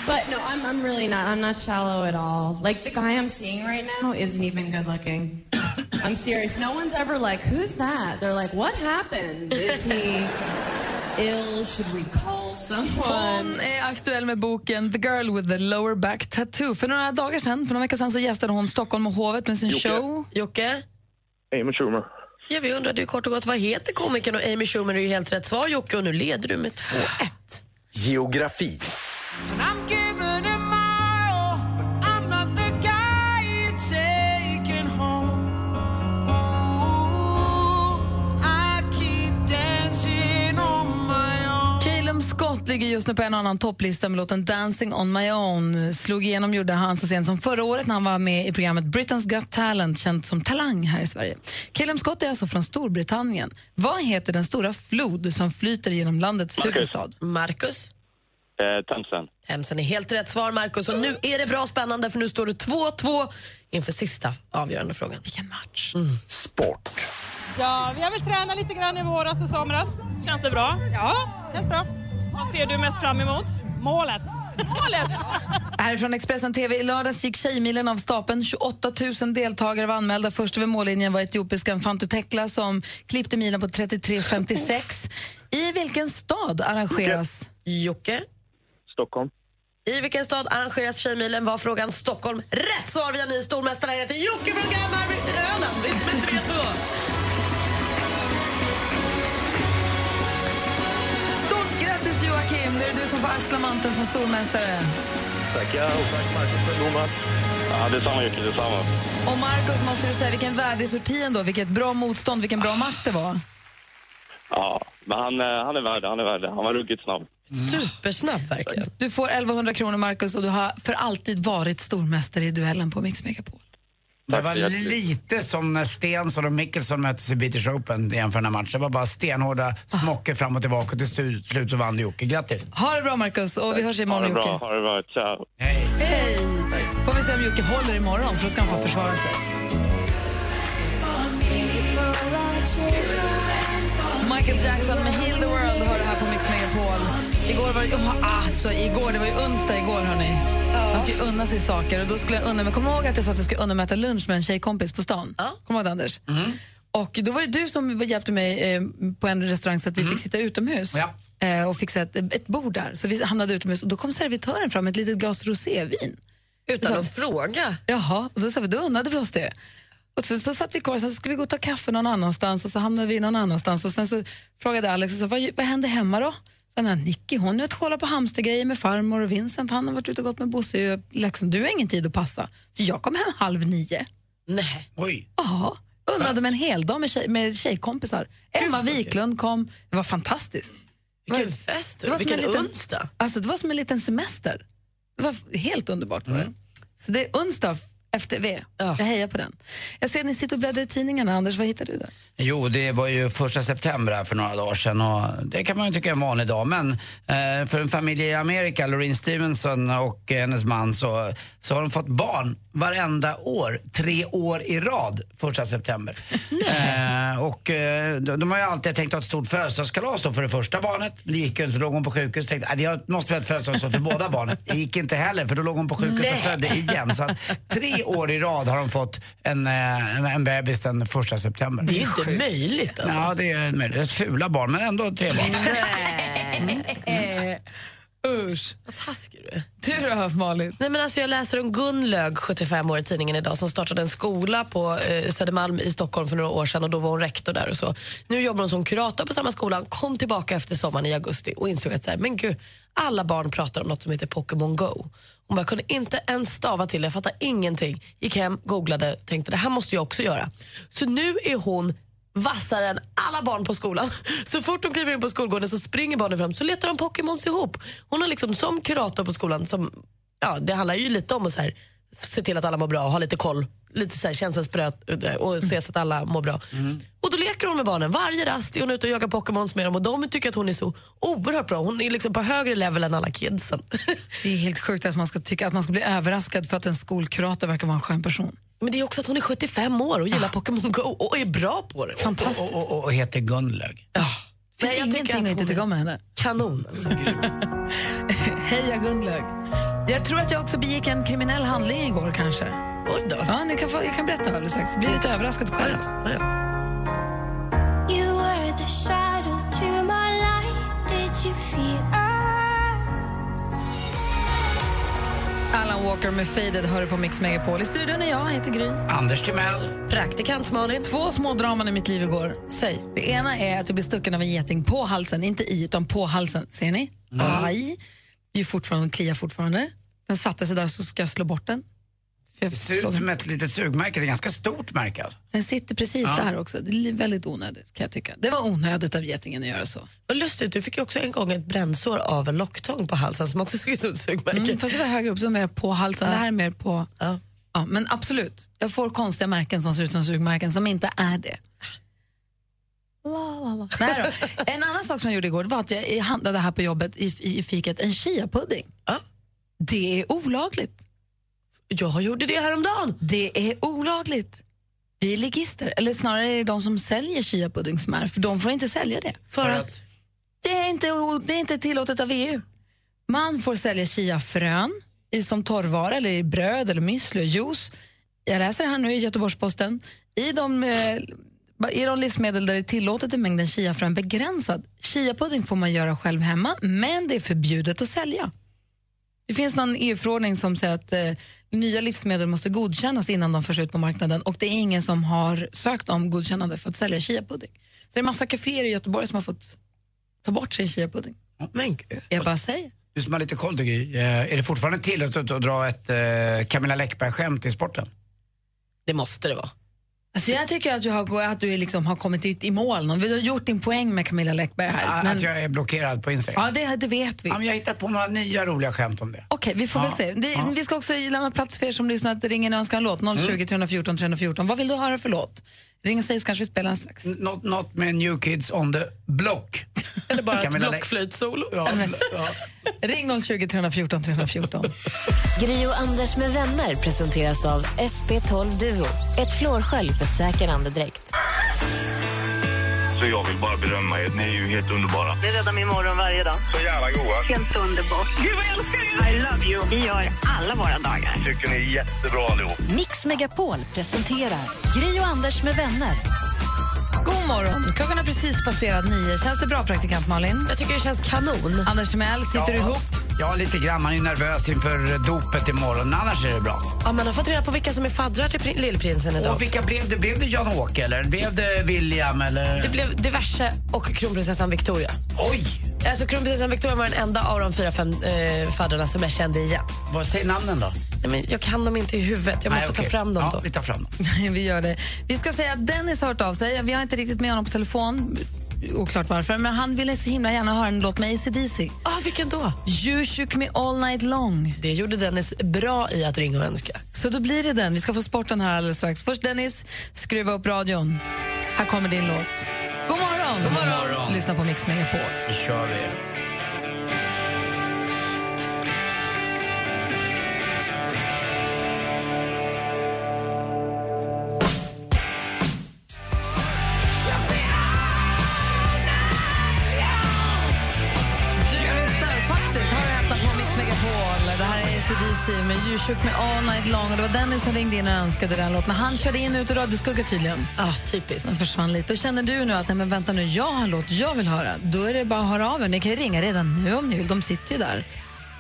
But no, I'm, I'm really not. I'm not shallow at all. Like the guy I'm seeing right now isn't even good looking. <coughs> I'm serious. No one's ever like, who's that? They're like, what happened? Is he ill? Should we call someone? Hon är aktuell med boken The Girl with the Lower Back Tattoo. För några dagar sedan, för några veckor sedan så gästade hon Stockholm och hovet med sin Jocke. show. Jocke? Amy Schumer. Ja, vi undrade ju kort och gott vad heter komikern och Amy Schumer är ju helt rätt svar Jocke och nu leder du med 2-1. Geografi. Scott ligger just nu på en annan topplista med låten Dancing on my own. Slog igenom gjorde han så sent som förra året när han var med i programmet Britain's Got Talent, känt som Talang här i Sverige. Caleb Scott är alltså från Storbritannien. Vad heter den stora flod som flyter genom landets Marcus. huvudstad? Marcus? Eh, Thomsen. Hemsen är helt rätt svar Marcus och nu är det bra spännande för nu står det 2-2 inför sista avgörande frågan. Vilken match. Sport. Ja, vi har väl tränat lite grann i våras och somras. Känns det bra? Ja, känns bra. Vad ser du mest fram emot? Målet. Målet! Härifrån Expressen TV i lördags gick Tjejmilen av stapeln. 28 000 deltagare var anmälda. Först över mållinjen var etiopiskan Fantu Tekla som klippte milen på 33.56. I vilken stad arrangeras... Jocke? Stockholm. I vilken stad arrangeras Tjejmilen var frågan Stockholm. Rätt svar via ny stormästare heter Jocke från Öland grattis Joakim! Nu är det du som får axla manteln som stormästare. Tackar. Och tack Marcus för en god match. Ja, detsamma Jocke, detsamma. Och Marcus måste vi säga vilken värdig sorti ändå. Vilket bra motstånd, vilken bra match det var. Ja, men han, eh, han är värd det, han är värd det. Han var ruggigt snabb. Supersnabb verkligen. Du får 1100 kronor Marcus och du har för alltid varit stormästare i duellen på Mix Megapol. Det var lite som när Stensson och Mickelson möttes i British Open inför den här matchen. Det var bara stenhårda smockor fram och tillbaka och till slu- slut så vann Jocke. Grattis! Ha det bra Marcus och vi hörs Ha imorgon det bra, Jocke. ha det bra. Ciao. Hej! Hej! Får vi se om Jocke håller imorgon för då ska han få försvara sig. Michael Jackson med Heal the World har det här på Mix Megapol. Igår var det, oh, alltså, igår, det var ju onsdag igår hörni. Man ska ju unna sig saker och då skulle jag unna mig, kommer ihåg att jag sa att jag skulle unna mig att äta lunch med en tjejkompis på stan? Kommer du ihåg Anders? Och då var det du som hjälpte mig eh, på en restaurang så att vi fick sitta utomhus. Eh, och fixa ett, ett bord där. Så vi hamnade utomhus och då kom servitören fram med ett litet glas rosévin. Utan att fråga? Jaha, och då sa vi, då unnade vi oss det. Och så, så satt vi kvar, sen så skulle vi gå och ta kaffe någon annanstans och så hamnade vi någon annanstans och sen så frågade Alex, så, vad, vad hände hemma då? Sen har Nicky, hon är kolla på hamstergrejer med farmor och Vincent, han har varit ute och gått med Bosse och Leksand. Du har ingen tid att passa. Så jag kom hem halv nio. Nej. Oj. Ja, unnade mig en hel dag med, tjej, med tjejkompisar. Emma Wiklund kom, det var fantastiskt. Vilken fest, Det var vilken en liten, onsdag. Alltså, det var som en liten semester. Det var helt underbart. Var det. Så det är onsdag efter V. Jag hejar på den. Jag ser att ni sitter och bläddrar i tidningarna. Anders, vad hittar du där? Jo, det var ju första september här för några dagar sedan och det kan man ju tycka är en vanlig dag. Men eh, för en familj i Amerika, Loreen Stevenson och hennes man, så, så har de fått barn varenda år, tre år i rad, första september. eh, och eh, de, de har ju alltid tänkt ha ett stort födelsedagskalas då för det första barnet. Det gick ju inte för då låg hon på sjukhus. Tänkte, "Nej, vi har- måste ha ett födelsedagskalas för båda barnen. Det gick inte heller för då låg hon på sjukhus och Nej. födde igen. Så att, tre år i rad har de fått en, eh, en, en bebis den första september. Det är inte möjligt alltså. Ja, det är möjligt. Fula barn, men ändå tre barn. <laughs> Eh, Usch. Vad taskig du är. Du då, Malin? Nej, men alltså jag läser om Gunlög, 75 år i tidningen idag, som startade en skola på eh, Södermalm i Stockholm för några år sedan och då var hon rektor där och så. Nu jobbar hon som kurator på samma skola, kom tillbaka efter sommaren i augusti och insåg att så här, men gud, alla barn pratar om något som heter Pokémon Go. Hon bara, jag kunde inte ens stava till det, jag fattade ingenting. Gick hem, googlade, tänkte det här måste jag också göra. Så nu är hon vassare än alla barn på skolan. <laughs> Så fort de kliver in på skolgården så springer barnen fram så letar de Pokémons ihop. Hon har liksom som kurator på skolan, som, ja, det handlar ju lite om att så här, se till att alla mår bra och ha lite koll, lite så här, känselspröt eh, och se så att alla mår bra. Och då leker hon med barnen. Varje rast är hon ute och jagar Pokémons med dem och de tycker att hon är så oerhört bra. Hon är liksom på högre level än alla kidsen. Det är helt sjukt att man ska tycka att man ska bli överraskad för att en skolkurator verkar vara en skön person. Men det är också att hon är 75 år och gillar Pokémon Go och är bra på det. Fantastiskt. Och, och, och heter Gunlög. Finns Nej, jag ingenting tycker att inte tycka är om med henne. Kanon alltså. <laughs> Heja Gunlög. Jag tror att jag också begick en kriminell handling igår kanske. Oj då. Ja, ni kan få, jag kan berätta alldeles strax. Bli lite överraskad själv. You were Alan Walker med Faded hör du på Mix Megapol. I studion är jag, heter Gry. Anders Timell. Praktikant Malin. Två små draman i mitt liv igår. Säg. Det ena är att jag blev stucken av en geting på halsen, inte i utan på halsen. Ser ni? Aj. Det är fortfarande, kliar fortfarande. Den satte sig där så ska jag slå bort den. För Det ser ut som ett litet sugmärke, det är ganska stort märke. Alltså. Den sitter precis Ja. där också. Det är väldigt onödigt kan jag tycka. Det var onödigt av getingen att göra så. Vad lustigt, du fick ju också en gång ett brännsår av en locktång på halsen som också såg ut som ett sugmärke. Mm, fast det var högre upp, så mer på halsen. Ja. Det här är mer på... Ja. Ja, men absolut, jag får konstiga märken som ser ut som sugmärken som inte är det. Nej då. En annan sak som jag gjorde igår var att jag handlade här på jobbet i, i, i fiket en chiapudding. Ja. Det är olagligt. Jag gjorde det häromdagen. Det är olagligt. Vi är ligister, eller snarare är det de som säljer chiapudding som är, för de får inte sälja det. För att? Det är inte, det är inte tillåtet av EU. Man får sälja chiafrön i, som torrvara, eller i bröd, eller müsli och juice. Jag läser här nu i Göteborgs-Posten. I de, eh, I de livsmedel där det är tillåtet är mängden chiafrön begränsad. Chiapudding får man göra själv hemma, men det är förbjudet att sälja. Det finns någon EU-förordning som säger att eh, nya livsmedel måste godkännas innan de förs ut på marknaden och det är ingen som har sökt om godkännande för att sälja chiapudding. Så det är massa kaféer i Göteborg som har fått ta bort sin chiapudding. Men gud. Jag bara säger. Du som har lite koll tycker jag, eh, är det fortfarande tillåtet att dra ett eh, Camilla Läckberg-skämt i sporten? Det måste det vara. Alltså jag tycker att du har, att du liksom har kommit hit i mål. Du har gjort din poäng med Camilla Läckberg här. Ja, men, Att jag är blockerad på Instagram? ja, det, det vet vi. Ja, men jag har hittat på några nya roliga skämt om det. Okej, vi får Ja. väl se. Det, Ja. Vi ska också lämna plats för er som lyssnar att ringa en låt. 020 314 314. Vad vill du höra för låt? Ring och säg så kanske vi spelar den strax. Något med New Kids on the Block. Eller bara ett blockflöjtsolo. Ja, ja. Ring 020 314 314. Gri och Anders med vänner presenteras av SP12 Duo. Ett flårskölj för säker andedräkt. Så jag vill bara berömma er. Ni är ju helt underbara. Ni räddar min morgon varje dag. Så jävla goa. Helt underbart. Gud, vad jag älskar er! I love you. Vi gör alla våra dagar. Tycker ni är jättebra allihop. Mix Megapol presenterar Gri och Anders med vänner. God morgon. Klockan har precis passerat nio. Känns det bra, praktikant Malin? Jag tycker det känns kanon. Anders Timell, sitter du Ja. ihop? Ja, lite grann. Man är ju nervös inför dopet imorgon. Men annars är det bra. Ja, man har fått reda på vilka som är faddrar till pri- lillprinsen idag. Och vilka blev det? Blev det Jan-Åke eller blev det William eller? Det blev diverse och kronprinsessan Victoria. Oj! Alltså kronprinsessan Victoria var den enda av de fyra, fem eh, faddrarna som jag kände igen. Vad säger namnen då? Nej, men jag kan dem inte i huvudet. Jag måste Nej, ta fram dem ja, då. vi tar fram dem. <laughs> vi gör det. Vi ska säga att Dennis har hört av sig. Vi har inte riktigt med honom på telefon. Oklart varför, men han ville så himla gärna höra en låt med AC/DC. Ah, vilken då? You shook me all night long. Det gjorde Dennis bra i att ringa och önska. Så då blir det den. Vi ska få sporten här alldeles strax. Först Dennis, skruva upp radion. Här kommer din låt. God morgon! God morgon. Lyssna på Mix Megapol. Nu kör vi. ACDC med You shook me all night long. Och det var Dennis som ringde in och önskade den låten. Han körde in ut ur radioskugga tydligen. Ja, typiskt. Den försvann lite. Och känner du nu att nej, men vänta nu, jag har en låt jag vill höra, då är det bara att höra av er. Ni kan ju ringa redan nu om ni vill. De sitter ju där.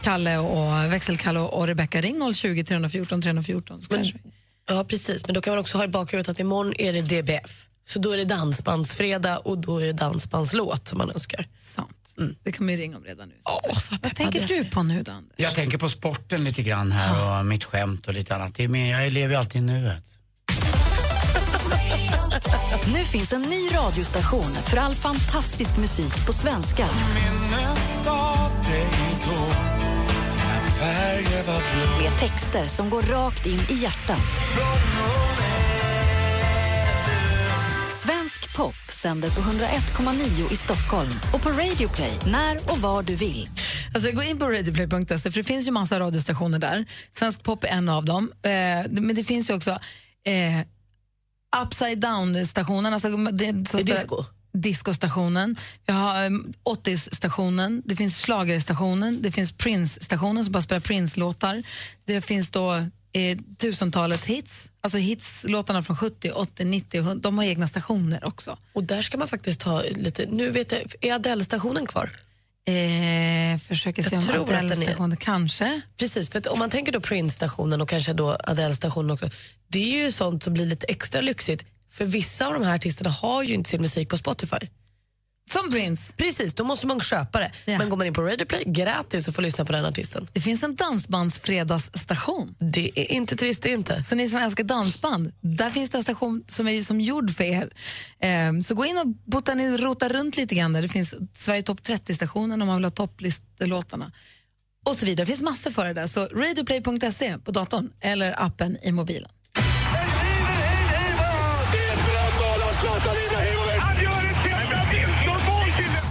Kalle och växelkalle och, Rebecca. Ring 020 314 314. Så kanske vi- Ja, precis. Men då kan man också ha i bakhuvudet att imorgon är det DBF. Så då är det dansbandsfredag och då är det dansbandslåt som man önskar. Sant. Det kan man ju ringa om redan nu. Oh, Vad tänker du på nu, Dan? Jag tänker på sporten lite grann här och mitt skämt och lite annat. Det är jag lever ju alltid i nuet. Nu finns en ny radiostation för all fantastisk musik på svenska. Med texter som går rakt in i hjärtat. Pop sänder på 101,9 i Stockholm och på Radio Play när och var du vill. Alltså, gå in på radioplay.se för det finns ju massa radiostationer där. Svensk pop är en av dem. Eh, men det finns ju också eh, upside down-stationen. Alltså, det, så, disco? Discostationen. Vi har eh, 80s-stationen. Det finns schlagerstationen. Det finns Prince-stationen som bara spelar Prince-låtar. Det finns då eh, tusentalets hits. Alltså hits-låtarna från 70, 80, 90. 100. De har egna stationer också. Och där ska man faktiskt ha lite... Nu vet jag, är Adele-stationen kvar? Eh, försöker se Jag om tror att den är- Adele-stationen kanske. Precis, för om man tänker då Prince-stationen och kanske då Adele-stationen också. Det är ju sånt som blir lite extra lyxigt. För vissa av de här artisterna har ju inte sin musik på Spotify. Som Prince? Precis, då måste man köpa det. Men går man in på Radio Play gratis och får lyssna på den artisten. Det finns en dansbandsfredagsstation. Det är inte trist det inte. Så ni som älskar dansband, där finns det en station som är som gjord för er. Ehm, så gå in och botani- rota runt lite grann där. Det finns Sverige topp 30-stationen om man vill ha topplistelåtarna. Och så vidare. Det finns massor för det där. Så radioplay.se på datorn eller appen i mobilen.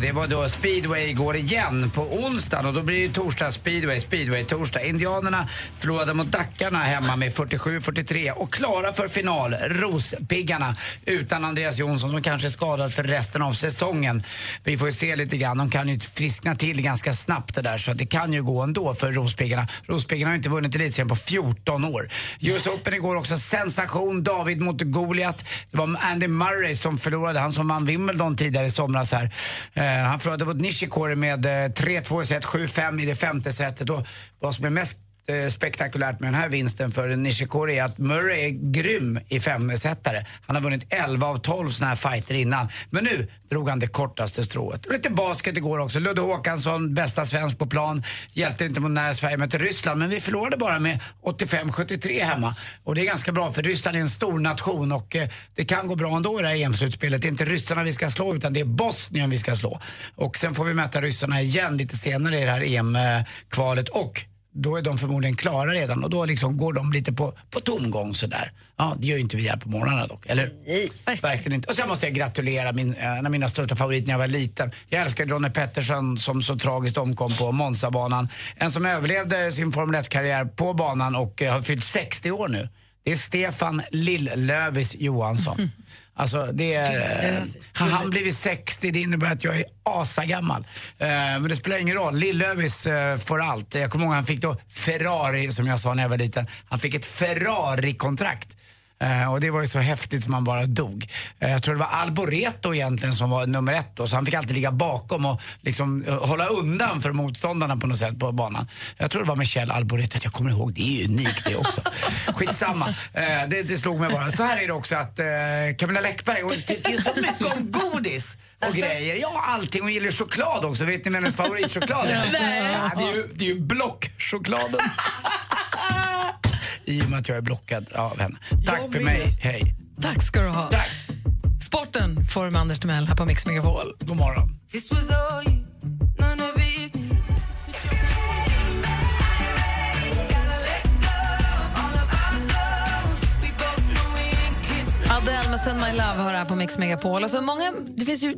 det var då speedway går igen på onsdagen och då blir det torsdag speedway, speedway torsdag. Indianerna förlorade mot Dackarna hemma med 47-43 och klara för final, Rospiggarna, utan Andreas Jonsson som kanske är skadad för resten av säsongen. Vi får ju se lite grann, de kan ju friskna till ganska snabbt det där så det kan ju gå ändå för Rospiggarna. Rospiggarna har inte vunnit elitserien på 14 år. US Open igår också, sensation, David mot Goliat. Det var Andy Murray som förlorade, han som vann Wimbledon tidigare i somras här. Eh, Eh, han förlorade mot Nishikori med eh, 3-2 i set, 7-5 i det femte setet. Och vad som är mest Eh, spektakulärt med den här vinsten för Nishikori är att Murray är grym i femsetare. Han har vunnit 11 av 12 såna här fighter innan. Men nu drog han det kortaste strået. Och lite basket igår också. Ludde Håkansson, bästa svensk på plan. Hjälpte inte mot när Sverige mötte Ryssland, men vi förlorade bara med 85-73 hemma. Och det är ganska bra för Ryssland är en stor nation och eh, det kan gå bra ändå i det här EM-slutspelet. Det är inte ryssarna vi ska slå utan det är Bosnien vi ska slå. Och sen får vi möta ryssarna igen lite senare i det här EM-kvalet eh, och då är de förmodligen klara redan och då liksom går de lite på, på tomgång sådär. Ja, det gör ju inte vi här på morgnarna dock, eller? Nej, verkligen inte. Och sen måste jag gratulera min, en av mina största favoriter när jag var liten. Jag älskar Ronnie Pettersson som så tragiskt omkom på Monza-banan. En som överlevde sin Formel 1-karriär på banan och eh, har fyllt 60 år nu. Det är Stefan Lill-Lövis Johansson. <laughs> Alltså det är, har han blivit 60, det innebär att jag är asagammal. Eh, men det spelar ingen roll, Lill-Lövis eh, får allt. Jag kommer ihåg han fick då Ferrari, som jag sa när jag var liten. Han fick ett Ferrari-kontrakt. Eh, och det var ju så häftigt som man bara dog. Eh, jag tror det var Alboreto egentligen som var nummer ett då, så han fick alltid ligga bakom och liksom eh, hålla undan för motståndarna på något sätt på banan. Jag tror det var Michel Alboreto, jag kommer ihåg, det är ju unikt det också. <laughs> Skitsamma, eh, det, det slog mig bara. Så här är det också att eh, Camilla Läckberg, hon tycker så mycket om godis och grejer. Ja, allting. Hon gillar choklad också. Vet ni vad hennes favoritchoklad är? <laughs> Nej. Ja, det är ju, det är ju blockchokladen. <laughs> I och med att jag är blockad av henne. Tack för mig, hej. Tack ska du ha. Sporten får med Anders Timell här på Mix Megapol. God morgon. Adele med Send My Love har här på Mix Megapol. Alltså många, det finns ju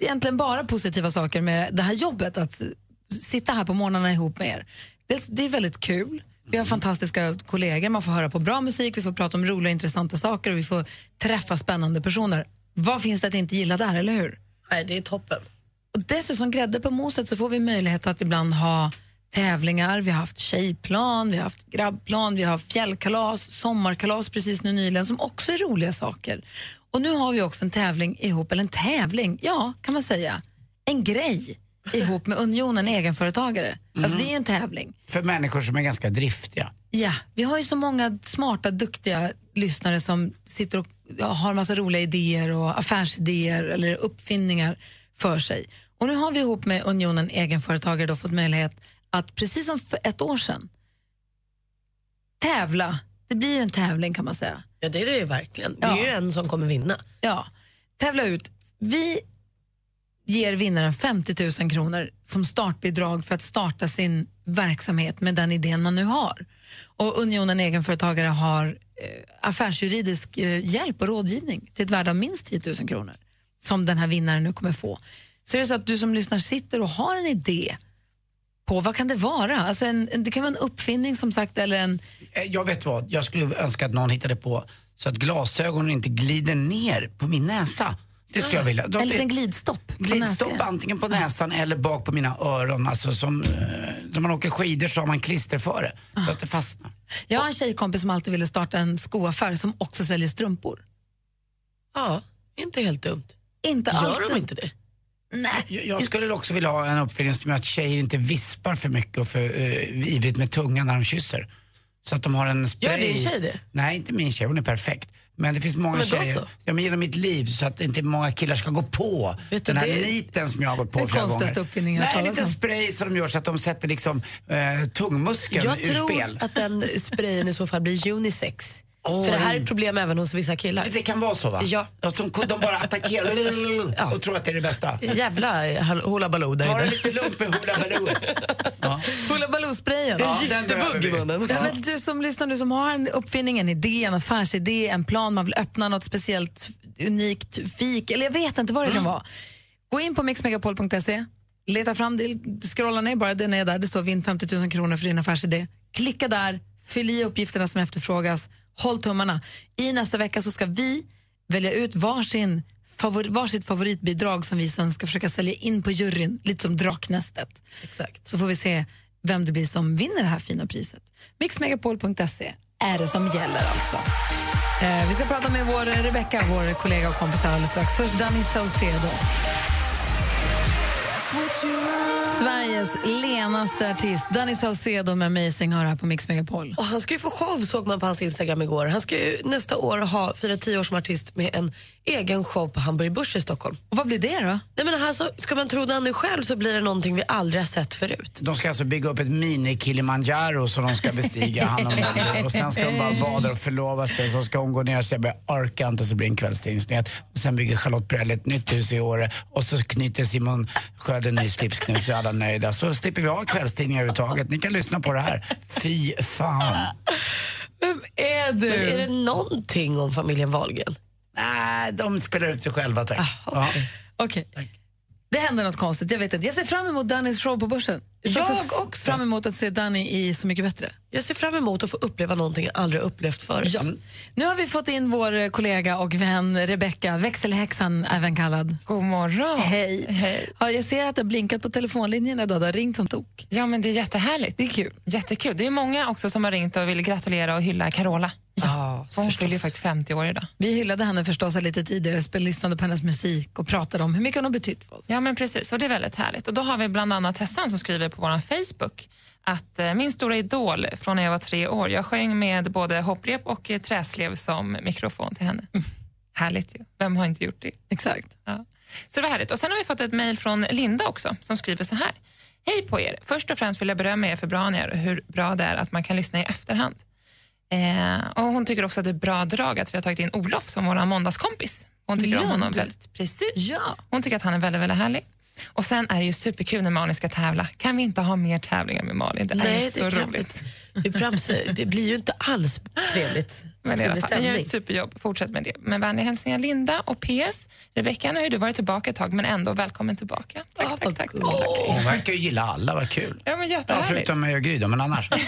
egentligen bara positiva saker med det här jobbet, att sitta här på morgnarna ihop med er. Dels, det är väldigt kul. Vi har fantastiska kollegor, man får höra på bra musik, vi får prata om roliga intressanta saker och vi får träffa spännande personer. Vad finns det att inte gilla där, eller hur? Nej, det är toppen. Och dessutom grädde på moset så får vi möjlighet att ibland ha tävlingar. Vi har haft tjejplan, vi har haft grabbplan, vi har fjällkalas, sommarkalas precis nu nyligen som också är roliga saker. Och nu har vi också en tävling ihop, eller en tävling, ja kan man säga, en grej ihop med Unionen egenföretagare. Alltså det är en tävling. För människor som är ganska driftiga. Ja, vi har ju så många smarta, duktiga lyssnare som sitter och ja, har massa roliga idéer och affärsidéer eller uppfinningar för sig. Och nu har vi ihop med Unionen egenföretagare då fått möjlighet att precis som för ett år sedan tävla. Det blir ju en tävling kan man säga. Ja, det är det ju verkligen. Det är ju en som kommer vinna. Ja, tävla ut. Vi ger vinnaren 50 000 kronor som startbidrag för att starta sin verksamhet med den idén man nu har. Och Unionen egenföretagare har eh, affärsjuridisk eh, hjälp och rådgivning till ett värde av minst 10 000 kronor som den här vinnaren nu kommer få. Så är det så att du som lyssnar sitter och har en idé på vad kan det vara? Alltså en, en, det kan vara en uppfinning som sagt eller en... Eh, jag vet vad, jag skulle önska att någon hittade på så att glasögonen inte glider ner på min näsa. Det skulle jag vilja. En liten glidstopp Glidstopp antingen på näsan eller bak på mina öron. Alltså som, eh, som man åker skidor så har man klister för det. Så att det fastnar. Jag har en tjejkompis som alltid ville starta en skoaffär som också säljer strumpor. Ja, inte helt dumt. Inte Gör alls de dumt. inte det? Nej. Jag, jag skulle också vilja ha en uppfinning som gör att tjejer inte vispar för mycket och för uh, ivrigt med tungan när de kysser. Så att de har en spray. Gör din tjej det? Nej, inte min tjej. Hon är perfekt. Men det finns många Men tjejer, så. ja, men genom mitt liv så att inte många killar ska gå på Vet den här det- niten som jag har gått på Den flera gånger. uppfinningen jag har Nej, en liten spray som de gör så att de sätter liksom uh, tungmuskeln Jag ur tror spel. att den sprayen i så fall blir unisex. Åh, För det här är ett problem även hos vissa killar. Det, kan vara så va? Ja. Som de bara attackerar <laughs> och tror att det är det bästa. Jävla hula baloo där Ta det lite lugnt med hula balooet. Hula Baloo-sprayen. Ja, En den behöver jättebugg i vi. munnen. Ja, men du som lyssnar nu som har en uppfinning, en idé, en affärsidé, en plan, man vill öppna något speciellt unikt fik, eller jag vet inte vad det kan vara. Gå in på mixmegapol.se, leta fram det, scrolla ner bara, den är där, det står vinn 50 000 kronor för din affärsidé. Klicka där, fyll i uppgifterna som efterfrågas, håll tummarna. I nästa vecka så ska vi välja ut varsin favor, varsitt favoritbidrag som vi sen ska försöka sälja in på juryn, lite som Draknästet. Exakt. Så får vi se vem det blir som vinner det här fina priset. Mixmegapol.se är det som gäller alltså. Eh, vi ska prata med vår Rebecca, vår kollega och kompis alldeles strax. Först Danny Saucedo. Sveriges lenaste artist, Danny Saucedo med Amazing har här på Mix Megapol. Och han ska ju få show såg man på hans Instagram igår. Han ska ju nästa år ha fira tio år som artist med en egen show på Hamburg Börs i Stockholm. Och vad blir det då? Nej, men alltså, ska man tro Danny själv så blir det någonting vi aldrig har sett förut. De ska alltså bygga upp ett mini-Kilimanjaro som de ska bestiga, han och Molly. Och sen ska de bara vara där och förlova sig. Så ska hon gå ner och säga jag orkar inte så blir det en kvällstidningsnyhet. Och sen bygger Charlotte Perrelli ett nytt hus i Åre. Och så knyter Simon Sköld en ny slipsknut så är alla nöjda. Så slipper vi ha kvällstidningar överhuvudtaget. Ni kan lyssna på det här. Fy fan. Vem är du? Men är det någonting om familjen Wahlgren? Nej, de spelar ut sig själva tack. Ja. Okej. Det händer något konstigt, jag vet inte. Jag ser fram emot Dannys show på Börsen. ser Jag också också. fram emot att se Danny i Så mycket bättre. Jag ser fram emot att få uppleva någonting jag aldrig upplevt förut. Ja. Nu har vi fått in vår kollega och vän Rebecka, växelhäxan även kallad. God morgon. Hej. Ja, jag ser att det har blinkat på telefonlinjen idag, det har ringt som tok. Ja, men det är jättehärligt. Det är kul. Jättekul. Det är många också som har ringt och vill gratulera och hylla Carola. Ja, så hon fyller ju faktiskt 50 år idag. Vi hyllade henne förstås lite tidigare, spel- lyssnade på hennes musik och pratade om hur mycket hon har betytt för oss. Ja, men precis. Och det är väldigt härligt. Och då har vi bland annat Tessan som skriver på vår Facebook att eh, min stora idol från när jag var tre år, jag sjöng med både hopprep och eh, träslev som mikrofon till henne. Härligt ju. Vem har inte gjort det? Exakt. Ja. Så det var härligt. Och sen har vi fått ett mejl från Linda också som skriver så här. Hej på er! Först och främst vill jag berömma er för bra ni är och hur bra det är att man kan lyssna i efterhand. Eh, och hon tycker också att det är bra drag att vi har tagit in Olof som vår måndagskompis. Hon tycker om Lund. honom väldigt. Precis. Ja. Hon tycker att han är väldigt, väldigt härlig. Och sen är det ju superkul när Malin ska tävla. Kan vi inte ha mer tävlingar med Malin? Det är Nej, ju så det roligt. Det, det blir ju inte alls trevligt. Men i alla fall, ni gör ett superjobb. Fortsätt med det. Med vänliga hälsningar Linda och PS. Rebecka, nu har du varit tillbaka ett tag men ändå välkommen tillbaka. Tack, tack, tack. tack, tack. Hon verkar ju gilla alla, vad kul. Ja, men Ja, förutom mig och Gry men annars. <laughs>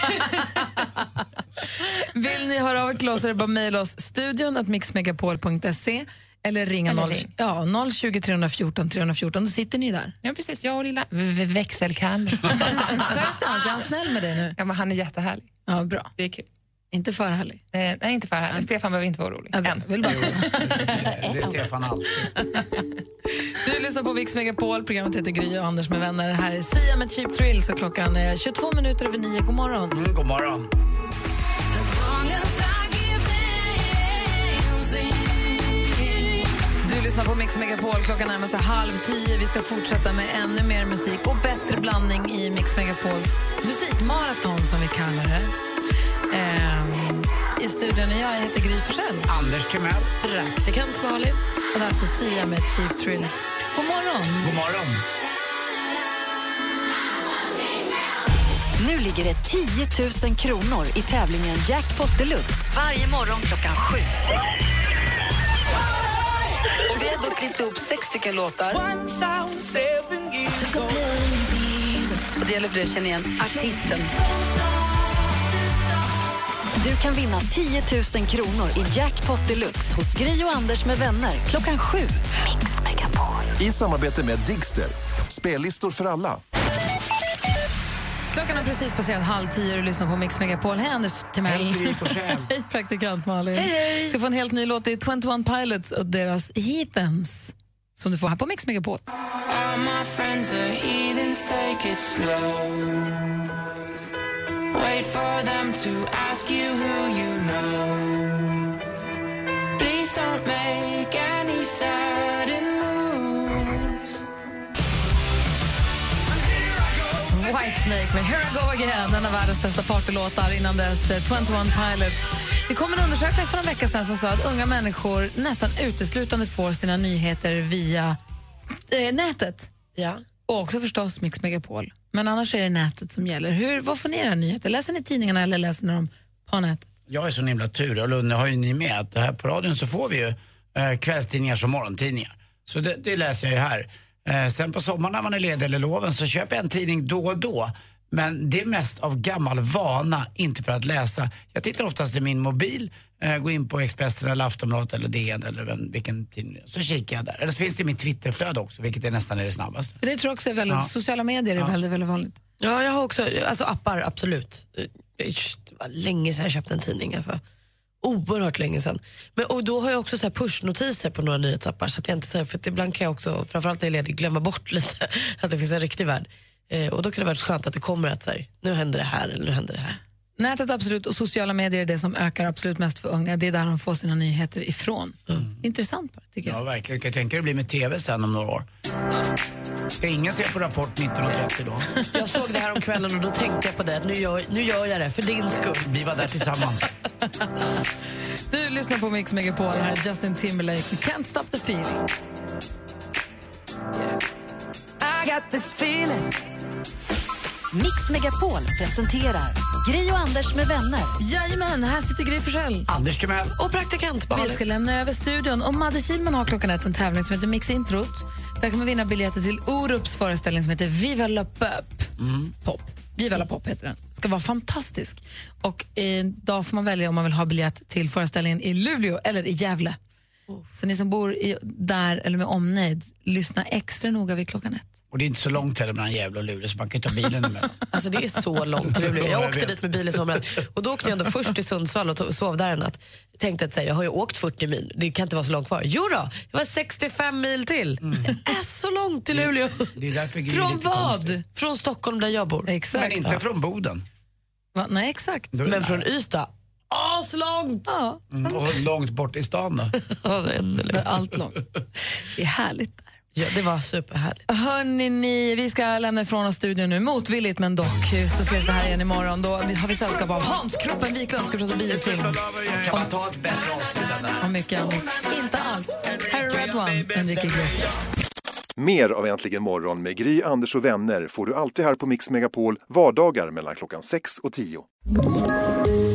Vill ni höra av er till oss är det bara mejla oss studion att mixmegapol.se eller ringa Eller 0, ring. ja, 020 314 314. Då sitter ni där. Ja, precis. Jag och lilla växelkalle. <laughs> Sköter han sig? Är han snäll med dig nu? Ja, men han är jättehärlig. Ja, bra. Det är kul. Inte för härlig. Eh, nej, inte för härlig. Stefan behöver inte vara orolig. Ja. Än. Vill bara <laughs> Det är Stefan alltid. Du lyssnar på Mix Megapol, programmet heter Gry och Anders med vänner. Här är Sia med Cheap Thrills och klockan är 22 minuter över nio. God morgon. Mm, god morgon. Lyssnar på Mix Megapol. Klockan närmar sig halv tio. Vi ska fortsätta med ännu mer musik och bättre blandning i Mix Megapols musikmaraton, som vi kallar det. Ehm, I studion är jag, jag heter Gry Forssell. Anders Timell. Praktikant Malin. Och det är alltså Sia med Cheap Thrills. God morgon. God morgon. Nu ligger det 10 000 kronor i tävlingen Jackpot Deluxe varje morgon klockan sju. Och vi har då klippt ihop sex stycken låtar. Och det gäller för dig att känna igen artisten. Du kan vinna 10 000 kronor i Jackpot Deluxe hos Gry och Anders med vänner klockan sju. Mix Megapol. I samarbete med Digster. Spellistor för alla. Klockan har precis passerat halv tio och du lyssnar på Mix Megapol. Hej Anders Timell. Hej. <laughs> Hej praktikant Malin. Hej, Ska få en helt ny låt. Det är 21 Pilots och deras Heathens som du får här på Mix Megapol. All my friends are heathens, take it slow. Wait for them to ask you who you know. Whitesnake med Here I Go Again, en av världens bästa partylåtar. Innan dess eh, 21 Pilots. Det kom en undersökning för en vecka sedan som sa att unga människor nästan uteslutande får sina nyheter via eh, nätet. Ja. Och också förstås Mix Megapol. Men annars är det nätet som gäller. Hur, vad får ni era nyheter? Läser ni tidningarna eller läser ni dem på nätet? Jag är så himla tur, och Lunde har ju ni med, att här på radion så får vi ju eh, kvällstidningar som morgontidningar. Så det, det läser jag ju här. Eh, sen på sommaren när man är ledig eller loven så köper jag en tidning då och då. Men det är mest av gammal vana, inte för att läsa. Jag tittar oftast i min mobil, eh, går in på Expressen eller Aftonbladet eller DN eller vem, vilken tidning Så kikar jag där. Eller så finns det i mitt Twitterflöde också, vilket är nästan är det snabbaste. För det tror jag också är väldigt, Ja. sociala medier är Ja. väldigt, väldigt vanligt. Ja, jag har också alltså appar, absolut. Eh, Det var länge sedan jag köpte en tidning. Alltså. Oerhört länge sedan. Men, och då har jag också så här pushnotiser på några nyhetsappar. Så att jag inte, säger, för att ibland kan jag också, framförallt när jag är ledig, glömma bort <laughs> lite att det finns en riktig värld. Eh, och då kan det vara skönt att det kommer att så här, nu händer det här eller nu händer det här. Nätet absolut och sociala medier är det som ökar absolut mest för unga. Det är där de får sina nyheter ifrån. Intressant bara, tycker jag. Ja, verkligen. Kan jag tänka det blir med TV sen om några år. Ska ingen se på Rapport 1930 då? <laughs> Jag såg det här om kvällen och då tänkte jag på det. Nu gör, nu gör jag det för din skull. Vi var där tillsammans. <laughs> Du lyssnar på Mix Megapol. Här är Justin Timberlake Can't Stop the Feeling. I got this feeling. Mix Megapol presenterar Gry och Anders med vänner. Jajamän, här sitter Gry Forssell. Anders Timell. Och praktikant Malin. Vi ska lämna över studion. Och Madde Kihlman har klockan ett en tävling som heter Mix Introt. Där kan man vinna biljetter till Orups föreställning som heter Viva la Pop. Pop. Viva la Pop heter den. ska vara fantastisk. Och eh, idag får man välja om man vill ha biljett till föreställningen i Luleå eller i Gävle. Så ni som bor i, där eller med omnejd, lyssna extra noga vid klockan ett. Och det är inte så långt heller mellan Gävle och Luleå så man kan ju ta bilen emellan. <laughs> Alltså det är så långt till Luleå. Ja, Jag åkte dit med bil i somras och då åkte jag ändå först till Sundsvall och sov där en natt. Tänkte att här, jag har ju åkt 40 mil, det kan inte vara så långt kvar. Jo då, det var 65 mil till. Det är så långt till Luleå. Det är därför Gry är Från vad? konstig. Från Stockholm där jag bor. Exakt. Men inte från Boden. Va? Nej, exakt. Det Men nära. från Ystad, aslångt! Ja, Mm, och långt bort i stan då? <laughs> Ja, det allt långt. Det är härligt. Ja, det var superhärligt. Hörni, ni, vi ska lämna ifrån oss studion nu, motvilligt men dock. Så ses vi här igen imorgon. Då har vi sällskap av Hans Kroppen Wiklund, ska prata biofilm. Kan man ta ett bättre avslut än det här? Och mycket annat. Inte alls. Här är Red One, Enrique Iglesias. Mer av Äntligen morgon med Gry, Anders och vänner får du alltid här på Mix Megapol vardagar mellan klockan 6 och 10.